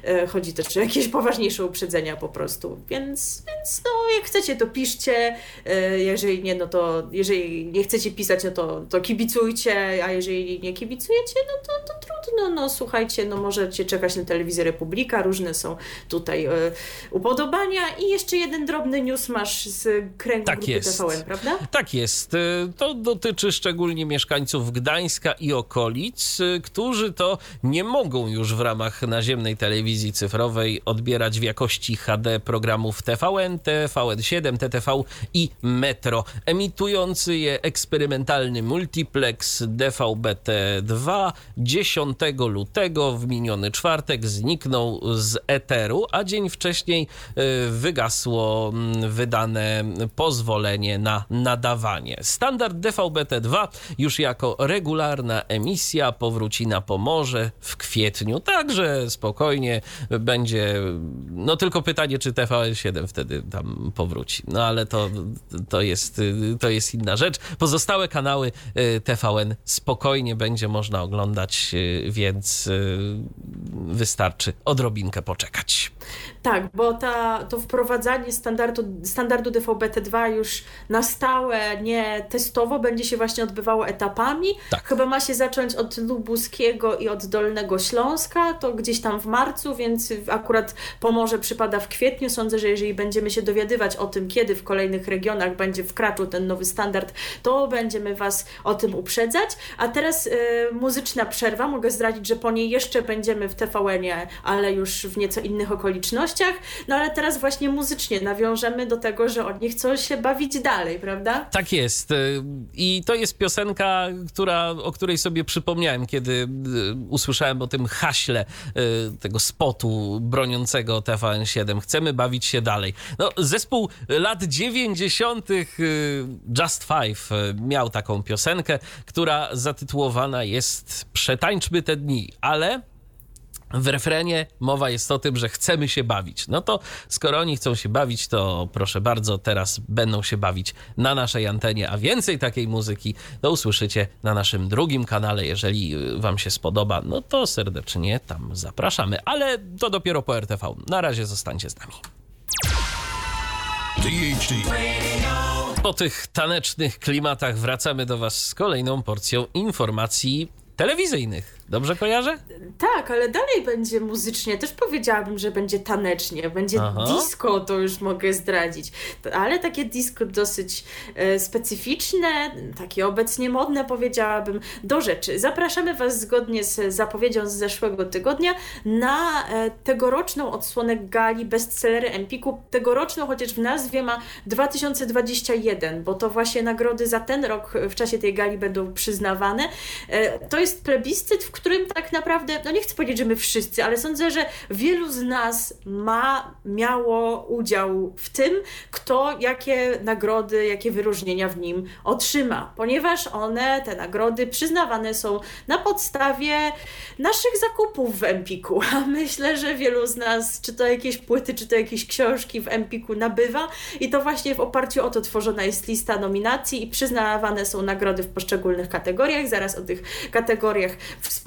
e, chodzi też o jakieś poważniejsze uprzedzenia po prostu. Więc, więc no, jak chcecie, to piszcie, e, jeżeli nie, no to jeżeli nie chcecie pisać, no to, to kibicujcie, a jeżeli nie kibicujecie, no to, to trudno, no słuchajcie, no możecie czekać na telewizję Republika, różne są tutaj y, upodobania i jeszcze jeden drobny news masz z kręgu tak grupy jest. TVN, prawda? Tak jest. E, to dotyczy szczególnie mieszkańców Gdańska i okolic, e, którzy to nie mogą już w ramach naziemnej telewizji cyfrowej odbierać w jakości HD programów TVN, TVN7, TTV i Metro. Emitujący je eksperymentalny multiplex DVB-T 2 10 lutego w miniony czwartek zniknął z eteru, a dzień wcześniej e, wygasło wydane pozwolenie na nadawanie. Standard DVB-T2 już jako regularna emisja powróci na Pomorze w kwietniu, także spokojnie będzie, no tylko pytanie, czy TVN7 wtedy tam powróci. No ale to, to, jest, to jest inna rzecz. Pozostałe kanały e, TVN spokojnie będzie będzie można oglądać, y, więc y, wystarczy odrobinkę poczekać. Tak, bo ta, to wprowadzanie standardu, standardu DVB-T2 już na stałe, nie testowo, będzie się właśnie odbywało etapami. Tak. Chyba ma się zacząć od Lubuskiego i od Dolnego Śląska, to gdzieś tam w marcu, więc akurat Pomorze przypada w kwietniu. Sądzę, że jeżeli będziemy się dowiadywać o tym, kiedy w kolejnych regionach będzie wkraczał ten nowy standard, to będziemy Was o tym uprzedzać. A teraz y, muzyczna przerwa. Mogę zdradzić, że po niej jeszcze będziemy w TVN-ie, ale już w nieco innych okolicznościach okolicznościach, no ale teraz właśnie muzycznie nawiążemy do tego, że oni chcą się bawić dalej, prawda? Tak jest. Y, I to jest piosenka, która, o której sobie przypomniałem, kiedy y, usłyszałem o tym haśle y, tego spotu broniącego TVN7. Chcemy bawić się dalej. No, zespół lat 90. Just Five miał taką piosenkę, która zatytułowana jest Przetańczmy te dni, ale w refrenie mowa jest o tym, że chcemy się bawić. No to skoro oni chcą się bawić, to proszę bardzo, teraz będą się bawić na naszej antenie, a więcej takiej muzyki to usłyszycie na naszym drugim kanale. Jeżeli y, Wam się spodoba, no to serdecznie tam zapraszamy, ale to dopiero po RTV. Na razie zostańcie z nami. Po tych tanecznych klimatach wracamy do Was z kolejną porcją informacji telewizyjnych. Dobrze kojarzę? Tak, ale dalej będzie muzycznie. Też powiedziałabym, że będzie tanecznie, będzie Aha. disco, to już mogę zdradzić. Ale takie disco dosyć e, specyficzne, takie obecnie modne powiedziałabym. Do rzeczy. Zapraszamy Was zgodnie z zapowiedzią z zeszłego tygodnia na e, tegoroczną odsłonę gali bestsellery Empiku. Tegoroczną, chociaż w nazwie ma 2021, bo to właśnie nagrody za ten rok w czasie tej gali będą przyznawane. E, to jest plebiscyt, w którym tak naprawdę, no nie chcę powiedzieć, że my wszyscy, ale sądzę, że wielu z nas ma, miało udział w tym, kto jakie nagrody, jakie wyróżnienia w nim otrzyma, ponieważ one, te nagrody przyznawane są na podstawie naszych zakupów w Empiku, a myślę, że wielu z nas, czy to jakieś płyty, czy to jakieś książki w Empiku nabywa i to właśnie w oparciu o to tworzona jest lista nominacji i przyznawane są nagrody w poszczególnych kategoriach, zaraz o tych kategoriach wspomnę.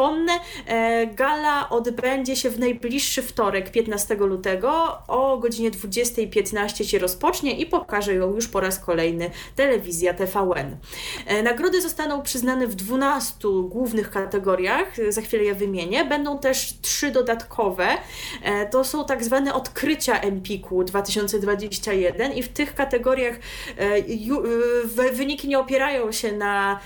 E, gala odbędzie się w najbliższy wtorek, 15 lutego o godzinie 20.15 się rozpocznie i pokaże ją już po raz kolejny telewizja TVN. E, nagrody zostaną przyznane w 12 głównych kategoriach, za chwilę je wymienię. Będą też trzy dodatkowe. E, to są tak zwane odkrycia Empiku 2021 i w tych kategoriach wyniki nie opierają się na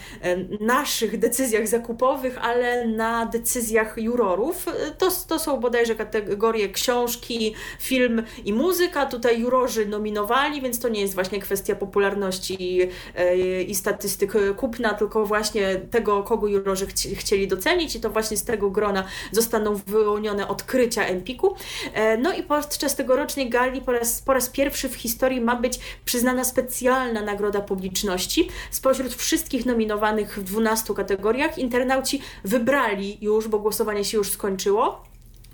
naszych decyzjach zakupowych, ale na decyzjach jurorów. To, to są bodajże kategorie książki, film i muzyka. Tutaj jurorzy nominowali, więc to nie jest właśnie kwestia popularności e, i statystyk kupna, tylko właśnie tego, kogo jurorzy chci, chcieli docenić i to właśnie z tego grona zostaną wyłonione odkrycia Empiku. E, no i podczas tegorocznej gali po raz, po raz pierwszy w historii ma być przyznana specjalna nagroda publiczności. Spośród wszystkich nominowanych w 12 kategoriach internauci wybrali już, bo głosowanie się już skończyło,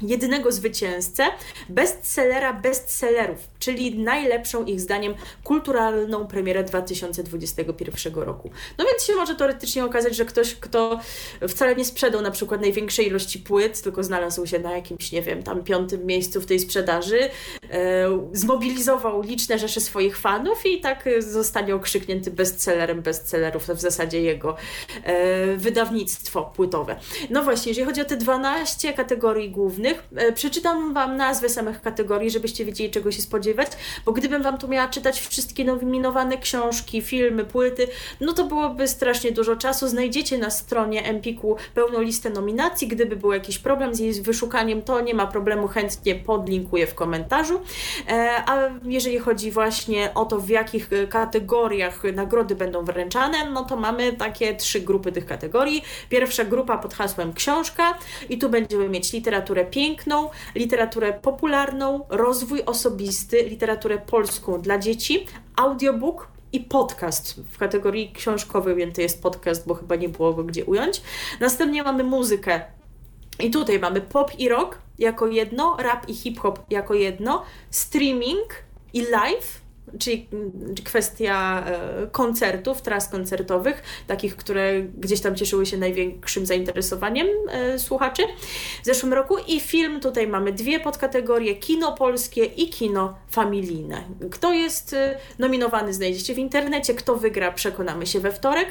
jednego zwycięzcę bestsellera bestsellerów, czyli najlepszą ich zdaniem kulturalną premierę 2021 roku. No więc się może teoretycznie okazać, że ktoś, kto wcale nie sprzedał na przykład największej ilości płyt, tylko znalazł się na jakimś, nie wiem, tam piątym miejscu w tej sprzedaży, e, zmobilizował liczne rzesze swoich fanów i tak zostanie okrzyknięty bestsellerem bestsellerów, to w zasadzie jego e, wydawnictwo płytowe. No właśnie, jeżeli chodzi o te 12 kategorii głównych, E, przeczytam Wam nazwę samych kategorii, żebyście wiedzieli, czego się spodziewać, bo gdybym Wam tu miała czytać wszystkie nominowane książki, filmy, płyty, no to byłoby strasznie dużo czasu. Znajdziecie na stronie Empiku pełną listę nominacji. Gdyby był jakiś problem z jej wyszukaniem, to nie ma problemu, chętnie podlinkuję w komentarzu. E, a jeżeli chodzi właśnie o to, w jakich e, kategoriach nagrody będą wręczane, no to mamy takie trzy grupy tych kategorii. Pierwsza grupa pod hasłem książka i tu będziemy mieć literaturę piękną, literaturę popularną, rozwój osobisty, literaturę polską dla dzieci, audiobook i podcast. W kategorii książkowej ujęty jest podcast, bo chyba nie było go gdzie ująć. Następnie mamy muzykę. I tutaj mamy pop i rock jako jedno, rap i hip-hop jako jedno, streaming i live czyli kwestia e, koncertów, tras koncertowych, takich, które gdzieś tam cieszyły się największym zainteresowaniem e, słuchaczy w zeszłym roku. I film, tutaj mamy dwie podkategorie, kino polskie i kino familijne. Kto jest e, nominowany znajdziecie w internecie, kto wygra przekonamy się we wtorek.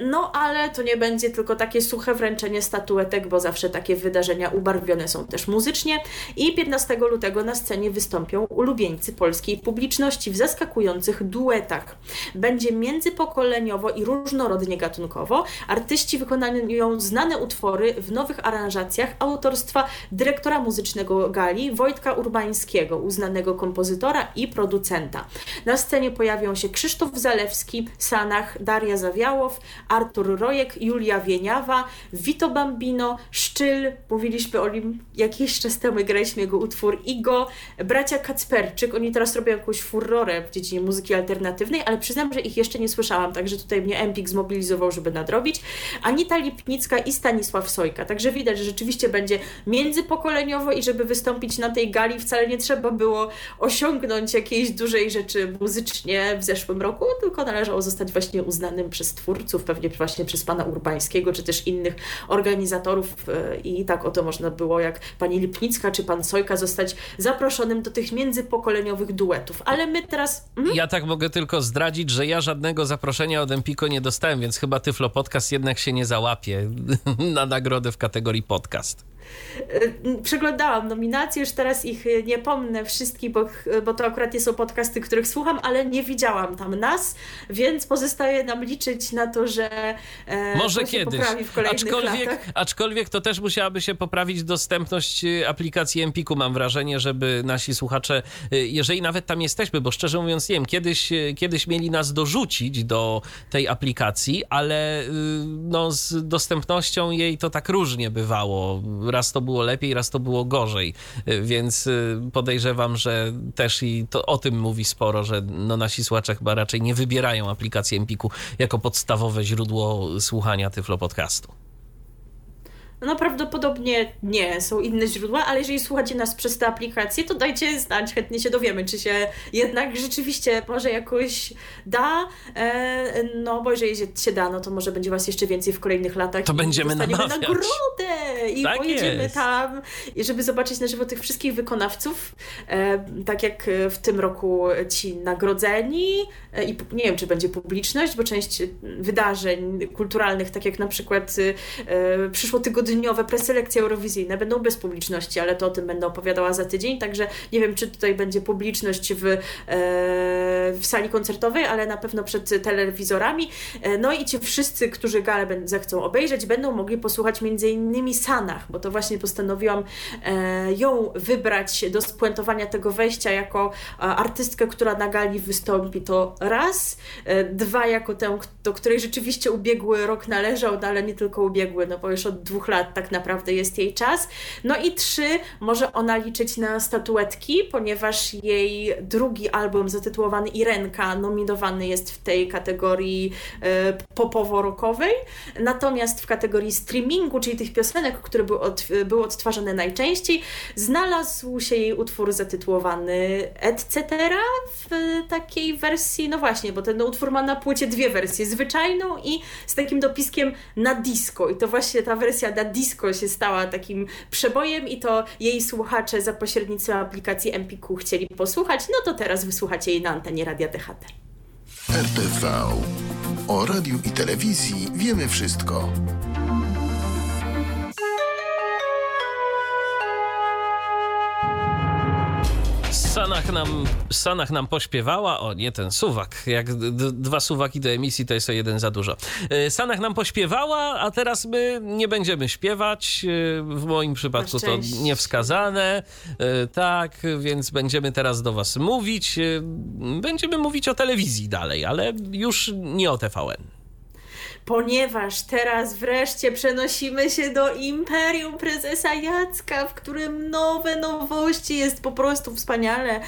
No ale to nie będzie tylko takie suche wręczenie statuetek, bo zawsze takie wydarzenia ubarwione są też muzycznie. I 15 lutego na scenie wystąpią ulubieńcy polskiej publiczności w zaskakujących duetach. Będzie międzypokoleniowo i różnorodnie gatunkowo. Artyści wykonają znane utwory w nowych aranżacjach autorstwa dyrektora muzycznego Gali Wojtka Urbańskiego, uznanego kompozytora i producenta. Na scenie pojawią się Krzysztof Zalewski, Sanach, Daria Zawiałow, Artur Rojek, Julia Wieniawa, Vito Bambino, Szczyl, mówiliśmy o nim jakiś czas temu, graliśmy jego utwór Igo, bracia Kacperczyk, oni teraz robią jakąś furorę w dziedzinie muzyki alternatywnej, ale przyznam, że ich jeszcze nie słyszałam, także tutaj mnie Empik zmobilizował, żeby nadrobić. Anita Lipnicka i Stanisław Sojka, także widać, że rzeczywiście będzie międzypokoleniowo i żeby wystąpić na tej gali wcale nie trzeba było osiągnąć jakiejś dużej rzeczy muzycznie w zeszłym roku, tylko należało zostać właśnie uznanym przez twórców, pewnie właśnie przez pana Urbańskiego, czy też innych organizatorów e, i tak oto można było, jak pani Lipnicka czy pan Sojka, zostać zaproszonym do tych międzypokoleniowych duetów. Ale my teraz teraz... Mhm. Ja tak mogę tylko zdradzić, że ja żadnego zaproszenia od Empiko nie dostałem, więc chyba Tyflo Podcast jednak się nie załapie na nagrodę w kategorii podcast. Y, przeglądałam nominacje, już teraz ich y, nie pomnę wszystkich, bo, bo to akurat nie są podcasty, których słucham, ale nie widziałam tam nas, więc pozostaje nam liczyć na to, że e, Może to kiedyś. poprawi w kolejnych aczkolwiek, latach. aczkolwiek to też musiałaby się poprawić dostępność y, aplikacji Empiku, mam wrażenie, żeby nasi słuchacze, jeżeli nawet tam jesteśmy, bo szczerze mówiąc nie wiem, kiedyś, kiedyś mieli nas dorzucić do tej aplikacji, ale no, z dostępnością jej to tak różnie bywało raz to było lepiej, raz to było gorzej, więc y, podejrzewam, że też i to o tym mówi sporo, że no nasi słuchacze chyba raczej nie wybierają aplikacji Empiku jako podstawowe źródło słuchania Tyflo Podcastu. No prawdopodobnie nie, są inne źródła, ale jeżeli słuchacie nas przez tę aplikację, to dajcie znać, chętnie się dowiemy, czy się jednak rzeczywiście może jakoś da, e, no bo jeżeli się da, no to może będzie was jeszcze więcej w kolejnych latach. To będziemy namawiać. nagrodę i tak pojedziemy jest. tam, żeby zobaczyć na żywo tych wszystkich wykonawców, e, tak jak w tym roku ci nagrodzeni e, i nie wiem, czy będzie publiczność, bo część wydarzeń kulturalnych, tak jak na przykład e, przyszło tygodnie dwudniowe preselekcje eurowizyjne będą bez publiczności, ale to o tym będę opowiadała za tydzień, także nie wiem, czy tutaj będzie publiczność w, e, w sali koncertowej, ale na pewno przed telewizorami. E, no i ci wszyscy, którzy galę zechcą obejrzeć, będą mogli posłuchać między innymi Sanach, bo to właśnie postanowiłam e, ją wybrać do spuentowania tego wejścia jako artystkę, która na gali wystąpi. To raz, dwa jako tę, do której rzeczywiście ubiegły rok należał, no ale nie tylko ubiegły, no bo już od dwóch lat lat tak naprawdę jest jej czas. No i trzy, może ona liczyć na statuetki, ponieważ jej drugi album zatytułowany Irenka nominowany jest w tej kategorii e, popowo-rockowej. Natomiast w kategorii streamingu, czyli tych piosenek, które były, od, były odtwarzane najczęściej, znalazł się jej utwór zatytułowany Etc. w takiej wersji, no właśnie, bo ten utwór ma na płycie dwie wersje, zwyczajną i z takim dopiskiem na disco. I to właśnie ta wersja na disco się stała takim przebojem i to jej słuchacze za pośrednictwem aplikacji Empiku chcieli posłuchać, no to teraz wysłuchacie jej na antenie Radia DHT. RTV. O radiu i telewizji wiemy wszystko. Sanach nam, Sanach nam pośpiewała, o nie ten suwak, jak dwa suwaki do emisji to jest o jeden za dużo. E, Sanach nam pośpiewała, a teraz my nie będziemy śpiewać, e, w moim przypadku to niewskazane, e, tak, więc będziemy teraz do was mówić, będziemy mówić o telewizji dalej, ale już nie o TVN ponieważ teraz wreszcie przenosimy się do Imperium Prezesa Jacka, w którym nowe nowości, jest po prostu wspaniale,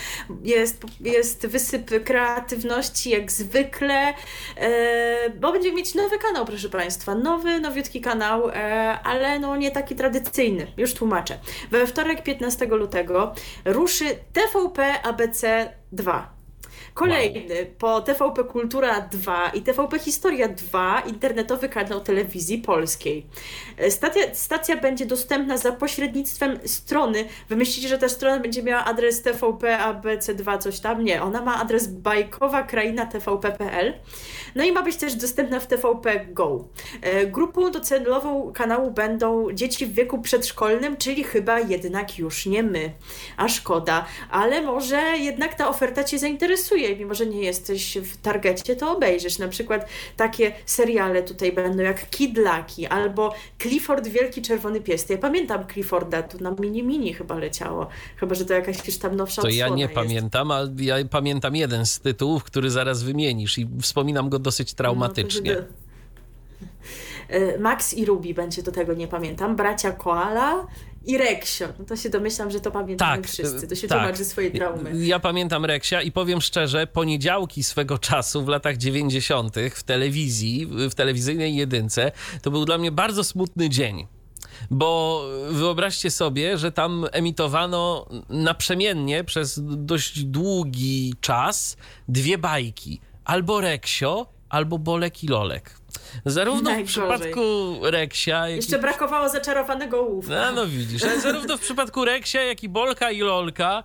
jest, jest wysyp kreatywności jak zwykle, e, bo będziemy mieć nowy kanał, proszę Państwa, nowy, nowiutki kanał, e, ale no nie taki tradycyjny, już tłumaczę. We wtorek 15 lutego ruszy TVP ABC 2 Kolejny wow. po TVP Kultura 2 i TVP Historia 2 internetowy kanał telewizji polskiej. E, stacja, stacja będzie dostępna za pośrednictwem strony. Wy myślicie, że ta strona będzie miała adres TVP ABC2 coś tam? Nie, ona ma adres bajkowa kraina tvp.pl. No i ma być też dostępna w TVP Go. E, grupą docelową kanału będą dzieci w wieku przedszkolnym, czyli chyba jednak już nie my. A szkoda, ale może jednak ta oferta Cię zainteresuje mimo że nie jesteś w targecie, to obejrzysz. Na przykład takie seriale tutaj będą jak Kidlaki albo Clifford Wielki Czerwony Pies. Ja pamiętam Clifforda, tu na Mini Mini chyba leciało. Chyba, że to jakaś już tam nowsza To ja nie jest. pamiętam, ale ja pamiętam jeden z tytułów, który zaraz wymienisz i wspominam go dosyć traumatycznie. No, Max i Ruby będzie do tego, nie pamiętam. Bracia Koala i Reksio. No to się domyślam, że to pamiętamy tak, wszyscy. To się tak. tłumaczy swojej traumy. Ja pamiętam Reksia i powiem szczerze, poniedziałki swego czasu w latach 90. w telewizji, w telewizyjnej jedynce, to był dla mnie bardzo smutny dzień. Bo wyobraźcie sobie, że tam emitowano naprzemiennie przez dość długi czas dwie bajki. Albo Reksio, albo Bolek i Lolek. Zarówno w przypadku Reksia, jak Jeszcze i... brakowało zaczarowanego łówka. No, no widzisz, zarówno w przypadku Reksia, jak i Bolka i Lolka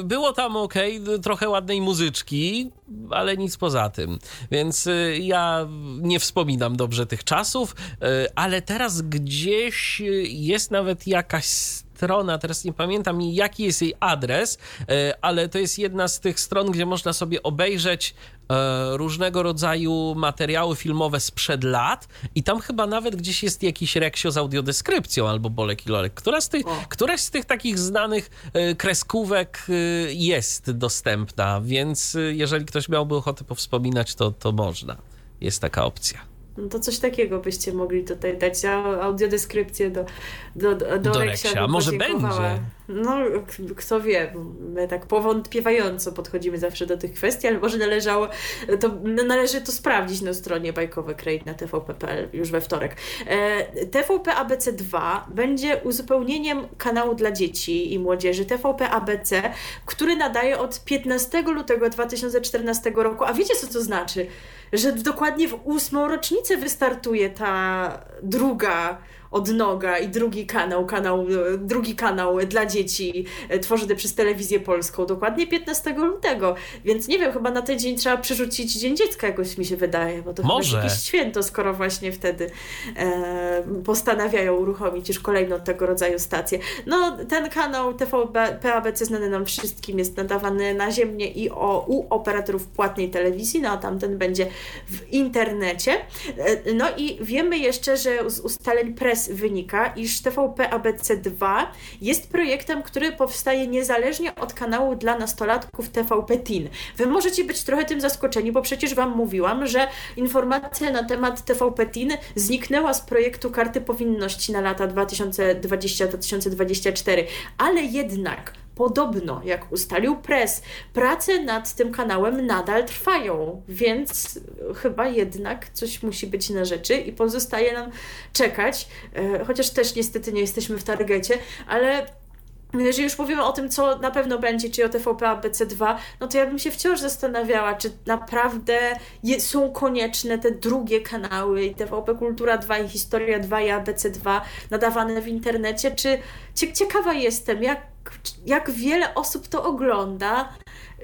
y, było tam ok, trochę ładnej muzyczki, ale nic poza tym. Więc y, ja nie wspominam dobrze tych czasów, y, ale teraz gdzieś jest nawet jakaś strona, teraz nie pamiętam jaki jest jej adres, ale to jest jedna z tych stron, gdzie można sobie obejrzeć różnego rodzaju materiały filmowe sprzed lat i tam chyba nawet gdzieś jest jakiś reksio z audiodeskrypcją albo Bolek i Lolek. Która z tych, któraś z tych takich znanych e, kreskówek jest dostępna, więc jeżeli ktoś miałby ochotę powspominać, to, to można. Jest taka opcja. No to coś takiego byście mogli tutaj dać, audiodeskrypcję do, do, do, do, do Reksia. Może będzie. No, kto wie, my tak powątpiewająco podchodzimy zawsze do tych kwestii, ale może należało, to, należy to sprawdzić na stronie Bajkowe Crate na tvp.pl już we wtorek. E, TVP ABC2 będzie uzupełnieniem kanału dla dzieci i młodzieży TVP ABC, który nadaje od 15 lutego 2014 roku. A wiecie, co to znaczy? Że dokładnie w ósmą rocznicę wystartuje ta druga odnoga i drugi kanał, kanał, drugi kanał dla dzieci e, tworzony przez telewizję polską, dokładnie 15 lutego. Więc nie wiem, chyba na ten dzień trzeba przerzucić Dzień Dziecka, jakoś mi się wydaje, bo to Może. jakieś święto, skoro właśnie wtedy e, postanawiają uruchomić już kolejną tego rodzaju stację. No, ten kanał TVP PABC znany nam wszystkim jest nadawany naziemnie i o, u operatorów płatnej telewizji, no a tamten będzie w internecie. E, no i wiemy jeszcze, że z ustaleń wynika, iż TVP ABC2 jest projektem, który powstaje niezależnie od kanału dla nastolatków TVP Teen. Wy możecie być trochę tym zaskoczeni, bo przecież Wam mówiłam, że informacja na temat TVP Teen zniknęła z projektu Karty Powinności na lata 2020-2024, ale jednak Podobno, jak ustalił press, prace nad tym kanałem nadal trwają, więc chyba jednak coś musi być na rzeczy i pozostaje nam czekać, e, chociaż też niestety nie jesteśmy w targecie, ale jeżeli już mówimy o tym, co na pewno będzie, czy o TVP ABC2, no to ja bym się wciąż zastanawiała, czy naprawdę je, są konieczne te drugie kanały, i TVP Kultura 2 i Historia 2 i ABC2 nadawane w internecie, czy ciekawa jestem, jak, jak wiele osób to ogląda,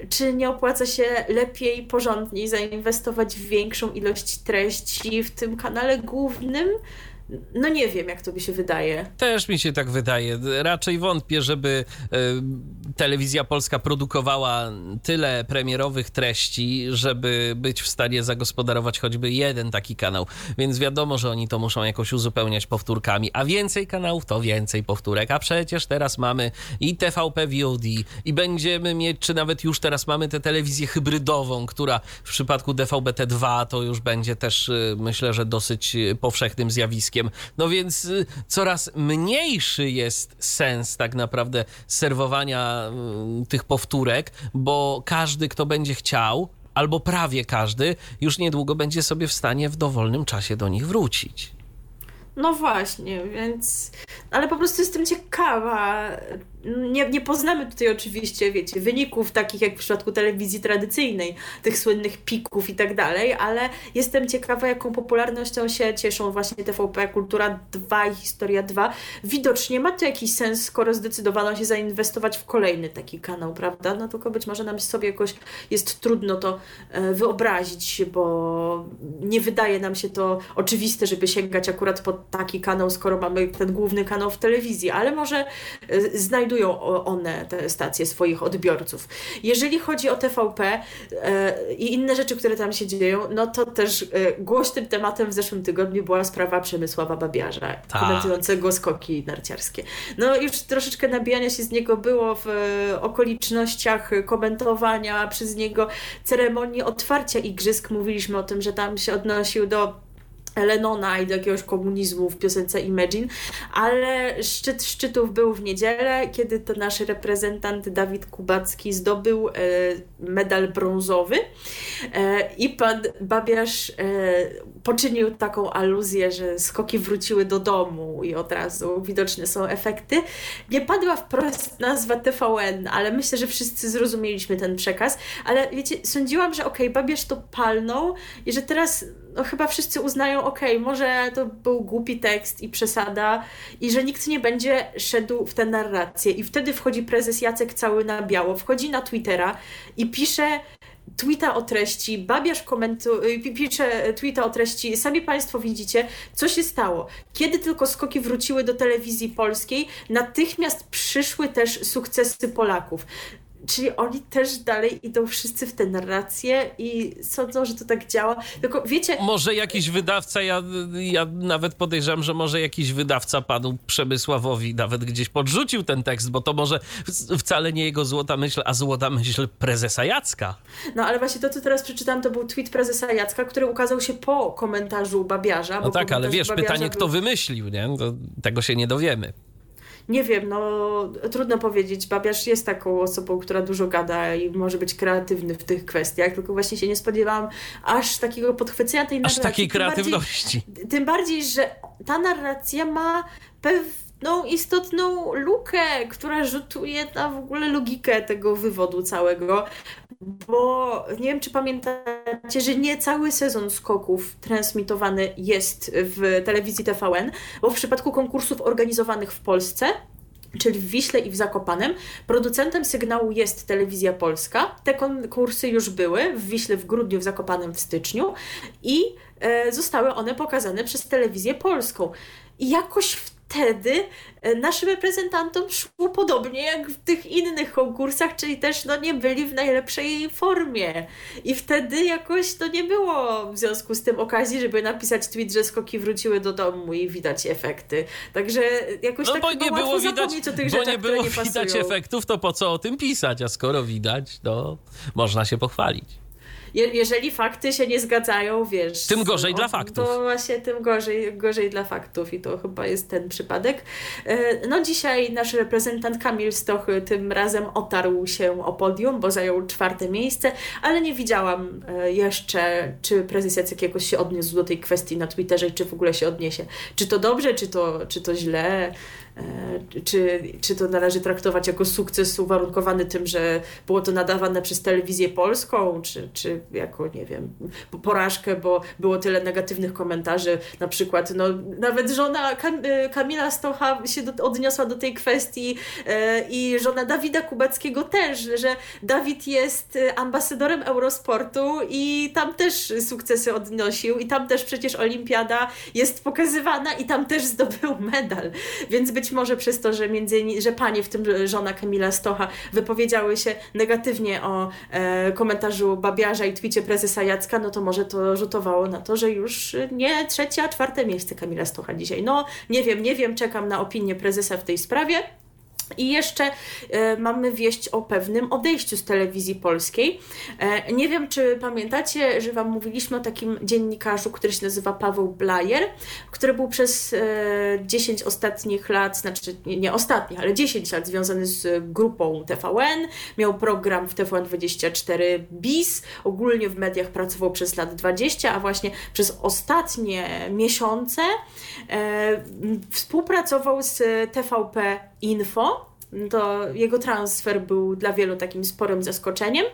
czy nie opłaca się lepiej, porządniej zainwestować w większą ilość treści w tym kanale głównym, no nie wiem, jak to mi się wydaje. Też mi się tak wydaje. Raczej wątpię, żeby y, telewizja polska produkowała tyle premierowych treści, żeby być w stanie zagospodarować choćby jeden taki kanał. Więc wiadomo, że oni to muszą jakoś uzupełniać powtórkami, a więcej kanałów to więcej powtórek. A przecież teraz mamy i TVP VOD, i będziemy mieć, czy nawet już teraz mamy tę telewizję hybrydową, która w przypadku DVB-T2 to już będzie też, y, myślę, że dosyć powszechnym zjawiskiem no więc y, coraz mniejszy jest sens tak naprawdę serwowania y, tych powtórek, bo każdy, kto będzie chciał, albo prawie każdy, już niedługo będzie sobie w stanie w dowolnym czasie do nich wrócić. No właśnie, więc. Ale po prostu jestem ciekawa, nie, nie poznamy tutaj oczywiście, wiecie, wyników takich jak w przypadku telewizji tradycyjnej, tych słynnych pików i tak dalej, ale jestem ciekawa, jaką popularnością się cieszą właśnie TVP Kultura 2 i Historia 2. Widocznie ma to jakiś sens, skoro zdecydowano się zainwestować w kolejny taki kanał, prawda? No tylko być może nam sobie jakoś jest trudno to e, wyobrazić, bo nie wydaje nam się to oczywiste, żeby sięgać akurat po taki kanał, skoro mamy ten główny kanał w telewizji, ale może e, znajdą znajdują one, te stacje, swoich odbiorców. Jeżeli chodzi o TVP e, i inne rzeczy, które tam się dzieją, no to też e, głośnym tematem w zeszłym tygodniu była sprawa Przemysława Babiarza, tak. komentującego skoki narciarskie. No już troszeczkę nabijania się z niego było w e, okolicznościach komentowania przez niego ceremonii otwarcia igrzysk. Mówiliśmy o tym, że tam się odnosił do Lenona i do jakiegoś komunizmu w piosence Imagine, ale szczyt szczytów był w niedzielę, kiedy to nasz reprezentant Dawid Kubacki zdobył e, medal brązowy e, i pan Babiarz e, poczynił taką aluzję, że skoki wróciły do domu i od razu widoczne są efekty. Nie padła wprost nazwa TVN, ale myślę, że wszyscy zrozumieliśmy ten przekaz, ale wiecie, sądziłam, że okej, okay, Babiarz to palnął i że teraz no chyba wszyscy uznają, okay, może to był głupi tekst i przesada i że nikt nie będzie szedł w tę narrację i wtedy wchodzi prezes Jacek cały na biało, wchodzi na Twittera i pisze tweeta o treści, Babiarz komentuje, pisze tweeta o treści, sami Państwo widzicie, co się stało. Kiedy tylko skoki wróciły do telewizji polskiej, natychmiast przyszły też sukcesy Polaków. Czyli oni też dalej idą wszyscy w tę narrację i sądzą, że to tak działa. Tylko wiecie. Może jakiś wydawca, ja, ja nawet podejrzewam, że może jakiś wydawca panu Przemysławowi nawet gdzieś podrzucił ten tekst, bo to może wcale nie jego złota myśl, a złota myśl prezesa Jacka. No ale właśnie to, co teraz przeczytałam, to był tweet prezesa Jacka, który ukazał się po komentarzu Babiarza. No tak, ale wiesz, pytanie, był... kto wymyślił, nie? To, tego się nie dowiemy nie wiem, no trudno powiedzieć. Babiarz jest taką osobą, która dużo gada i może być kreatywny w tych kwestiach, tylko właśnie się nie spodziewałam aż takiego podchwycenia tej narracji. Aż takiej kreatywności. Tym bardziej, tym bardziej, że ta narracja ma pewną istotną lukę, która rzutuje na w ogóle logikę tego wywodu całego, bo nie wiem, czy pamiętacie, że nie cały sezon skoków transmitowany jest w telewizji TVN, bo w przypadku konkursów organizowanych w Polsce, czyli w Wiśle i w Zakopanem, producentem sygnału jest Telewizja Polska. Te konkursy już były w Wiśle w grudniu, w Zakopanem w styczniu i e, zostały one pokazane przez Telewizję Polską. I jakoś w wtedy e, naszym reprezentantom szło podobnie jak w tych innych konkursach, czyli też no, nie byli w najlepszej formie. I wtedy jakoś to nie było w związku z tym okazji, żeby napisać tweet, że skoki wróciły do domu i widać efekty. Także jakoś no, tak bo nie było widać, o tych bo rzeczach, nie było nie widać efektów, to po co o tym pisać? A skoro widać, to można się pochwalić je, jeżeli fakty się nie zgadzają, wiesz. Tym gorzej o, dla faktów. To właśnie tym gorzej, gorzej dla faktów i to chyba jest ten przypadek. E, no dzisiaj nasz reprezentant Kamil Stoch tym razem otarł się o podium, bo zajął czwarte miejsce, ale nie widziałam e, jeszcze, czy prezes Jacek jakoś się odniósł do tej kwestii na Twitterze, czy w ogóle się odniesie. Czy to dobrze, czy to, czy to źle. E, czy, czy to należy traktować jako sukces uwarunkowany tym, że było to nadawane przez telewizję polską, czy, czy jako, nie wiem, porażkę, bo było tyle negatywnych komentarzy. Na przykład, no, nawet żona e, Kamila Stocha się do, odniosła do tej kwestii e, i żona Dawida Kubackiego też, że Dawid jest ambasadorem Eurosportu i tam też sukcesy odnosił i tam też przecież olimpiada jest pokazywana i tam też zdobył medal. Więc być może przez to, że między że panie, w tym żona Kamila Stocha, wypowiedziały się negatywnie o e, komentarzu Babiarza i twicie prezesa Jacka, no to może to rzutowało na to, że już nie trzecie, a czwarte miejsce Kamila Stocha dzisiaj. No, nie wiem, nie wiem, czekam na opinię prezesa w tej sprawie. I jeszcze e, mamy wieść o pewnym odejściu z telewizji polskiej. E, nie wiem, czy pamiętacie, że Wam mówiliśmy o takim dziennikarzu, który się nazywa Paweł Blajer, który był przez e, 10 ostatnich lat, znaczy nie, ostatnich, ale 10 lat związany z grupą TVN. Miał program w TVN24 BIS. Ogólnie w mediach pracował przez lat 20, a właśnie przez ostatnie miesiące e, współpracował z TVP Info to jego transfer był dla wielu takim sporym zaskoczeniem.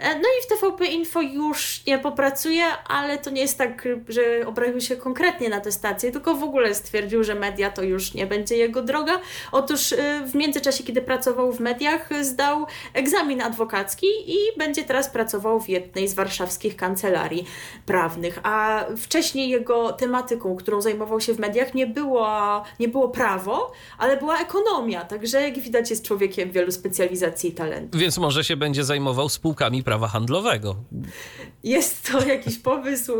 E, no i w TVP Info już nie popracuje, ale to nie jest tak, że obraził się konkretnie na tę stację, tylko w ogóle stwierdził, że media to już nie będzie jego droga. Otóż e, w międzyczasie, kiedy pracował w mediach, zdał egzamin adwokacki i będzie teraz pracował w jednej z warszawskich kancelarii prawnych. A wcześniej jego tematyką, którą zajmował się w mediach, nie było, nie było prawo, ale była ekonomia. Także jak widać, widać, jest człowiekiem wielu specjalizacji i talentów. Więc może się będzie zajmował spółkami prawa handlowego. Jest to jakiś pomysł.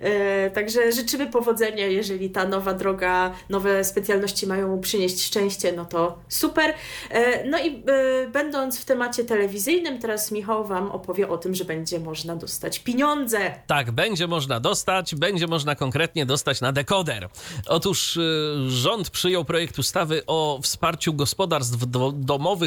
E, także życzymy powodzenia, jeżeli ta nowa droga, nowe specjalności mają mu przynieść szczęście, no to super. E, no i e, będąc w temacie telewizyjnym, teraz Michał Wam opowie o tym, że będzie można dostać pieniądze. Tak, będzie można dostać, będzie można konkretnie dostać na dekoder. Otóż rząd przyjął projekt ustawy o wsparciu gospodarstw domowych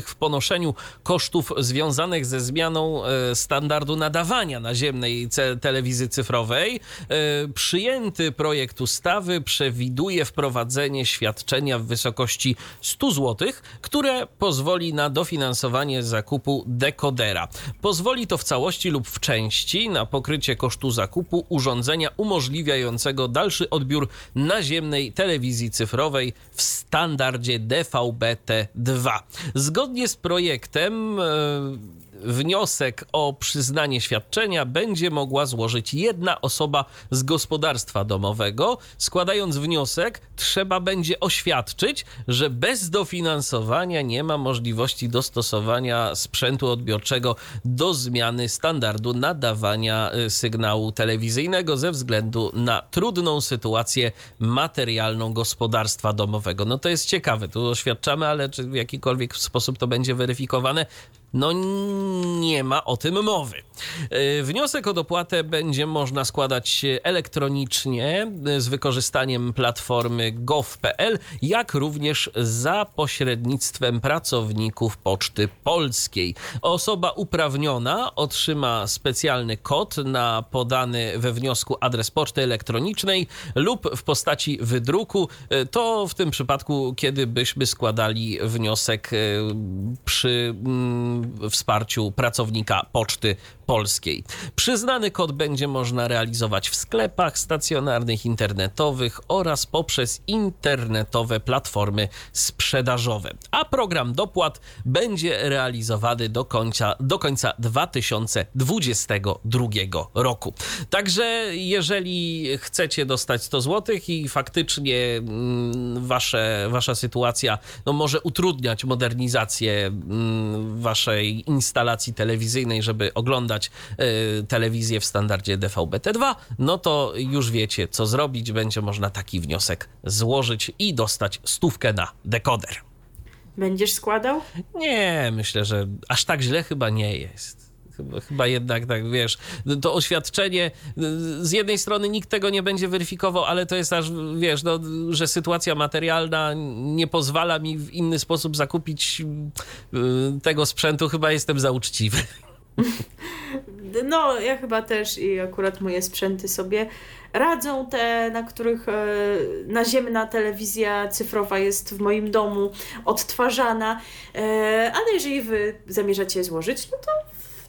w ponoszeniu kosztów związanych ze zmianą e, standardu nadawania naziemnej telewizji cyfrowej. E, przyjęty projekt ustawy przewiduje wprowadzenie świadczenia w wysokości 100 zł, które pozwoli na dofinansowanie zakupu dekodera. Pozwoli to w całości lub w części na pokrycie kosztu zakupu urządzenia umożliwiającego dalszy odbiór naziemnej telewizji cyfrowej w standardzie DVB-T2. Zgodnie z projektem e, wniosek o przyznanie świadczenia będzie mogła złożyć jedna osoba z gospodarstwa domowego. Składając wniosek, trzeba będzie oświadczyć, że bez dofinansowania nie ma możliwości dostosowania sprzętu odbiorczego do zmiany standardu nadawania y, sygnału telewizyjnego ze względu na trudną sytuację materialną gospodarstwa domowego. No to jest ciekawe, tu oświadczamy, ale czy w jakikolwiek sposób to będzie weryfikowane? No nie ma o tym mowy. E, wniosek o dopłatę będzie można składać elektronicznie e, z wykorzystaniem platformy gov.pl, jak również za pośrednictwem pracowników Poczty Polskiej. Osoba uprawniona otrzyma specjalny kod na podany we wniosku adres poczty elektronicznej lub w postaci wydruku. E, to w tym przypadku, kiedy byśmy składali wniosek przy mm, wsparciu pracownika Poczty Polskiej. Przyznany kod będzie można realizować w sklepach stacjonarnych, internetowych oraz poprzez internetowe platformy sprzedażowe. A program dopłat będzie realizowany do końca, do końca 2022 roku. Także jeżeli chcecie dostać 100 zł i faktycznie mm, wasze, wasza sytuacja no, może utrudniać modernizację mm, waszej instalacji telewizyjnej, żeby oglądać oglądać y, telewizję w standardzie DVB-T2, no to już wiecie, co zrobić. Będzie można taki wniosek złożyć i dostać stówkę na dekoder. Będziesz składał? Nie, myślę, że aż tak źle chyba nie jest. Chyba, chyba jednak tak, wiesz, to oświadczenie, z jednej strony nikt tego nie będzie weryfikował, ale to jest aż, wiesz, no, że sytuacja materialna nie pozwala mi w inny sposób zakupić y, tego sprzętu, chyba jestem za uczciwy. No, ja chyba też i akurat moje sprzęty sobie radzą, te, na których e, naziemna telewizja cyfrowa jest w moim domu odtwarzana. E, ale jeżeli wy zamierzacie złożyć, no to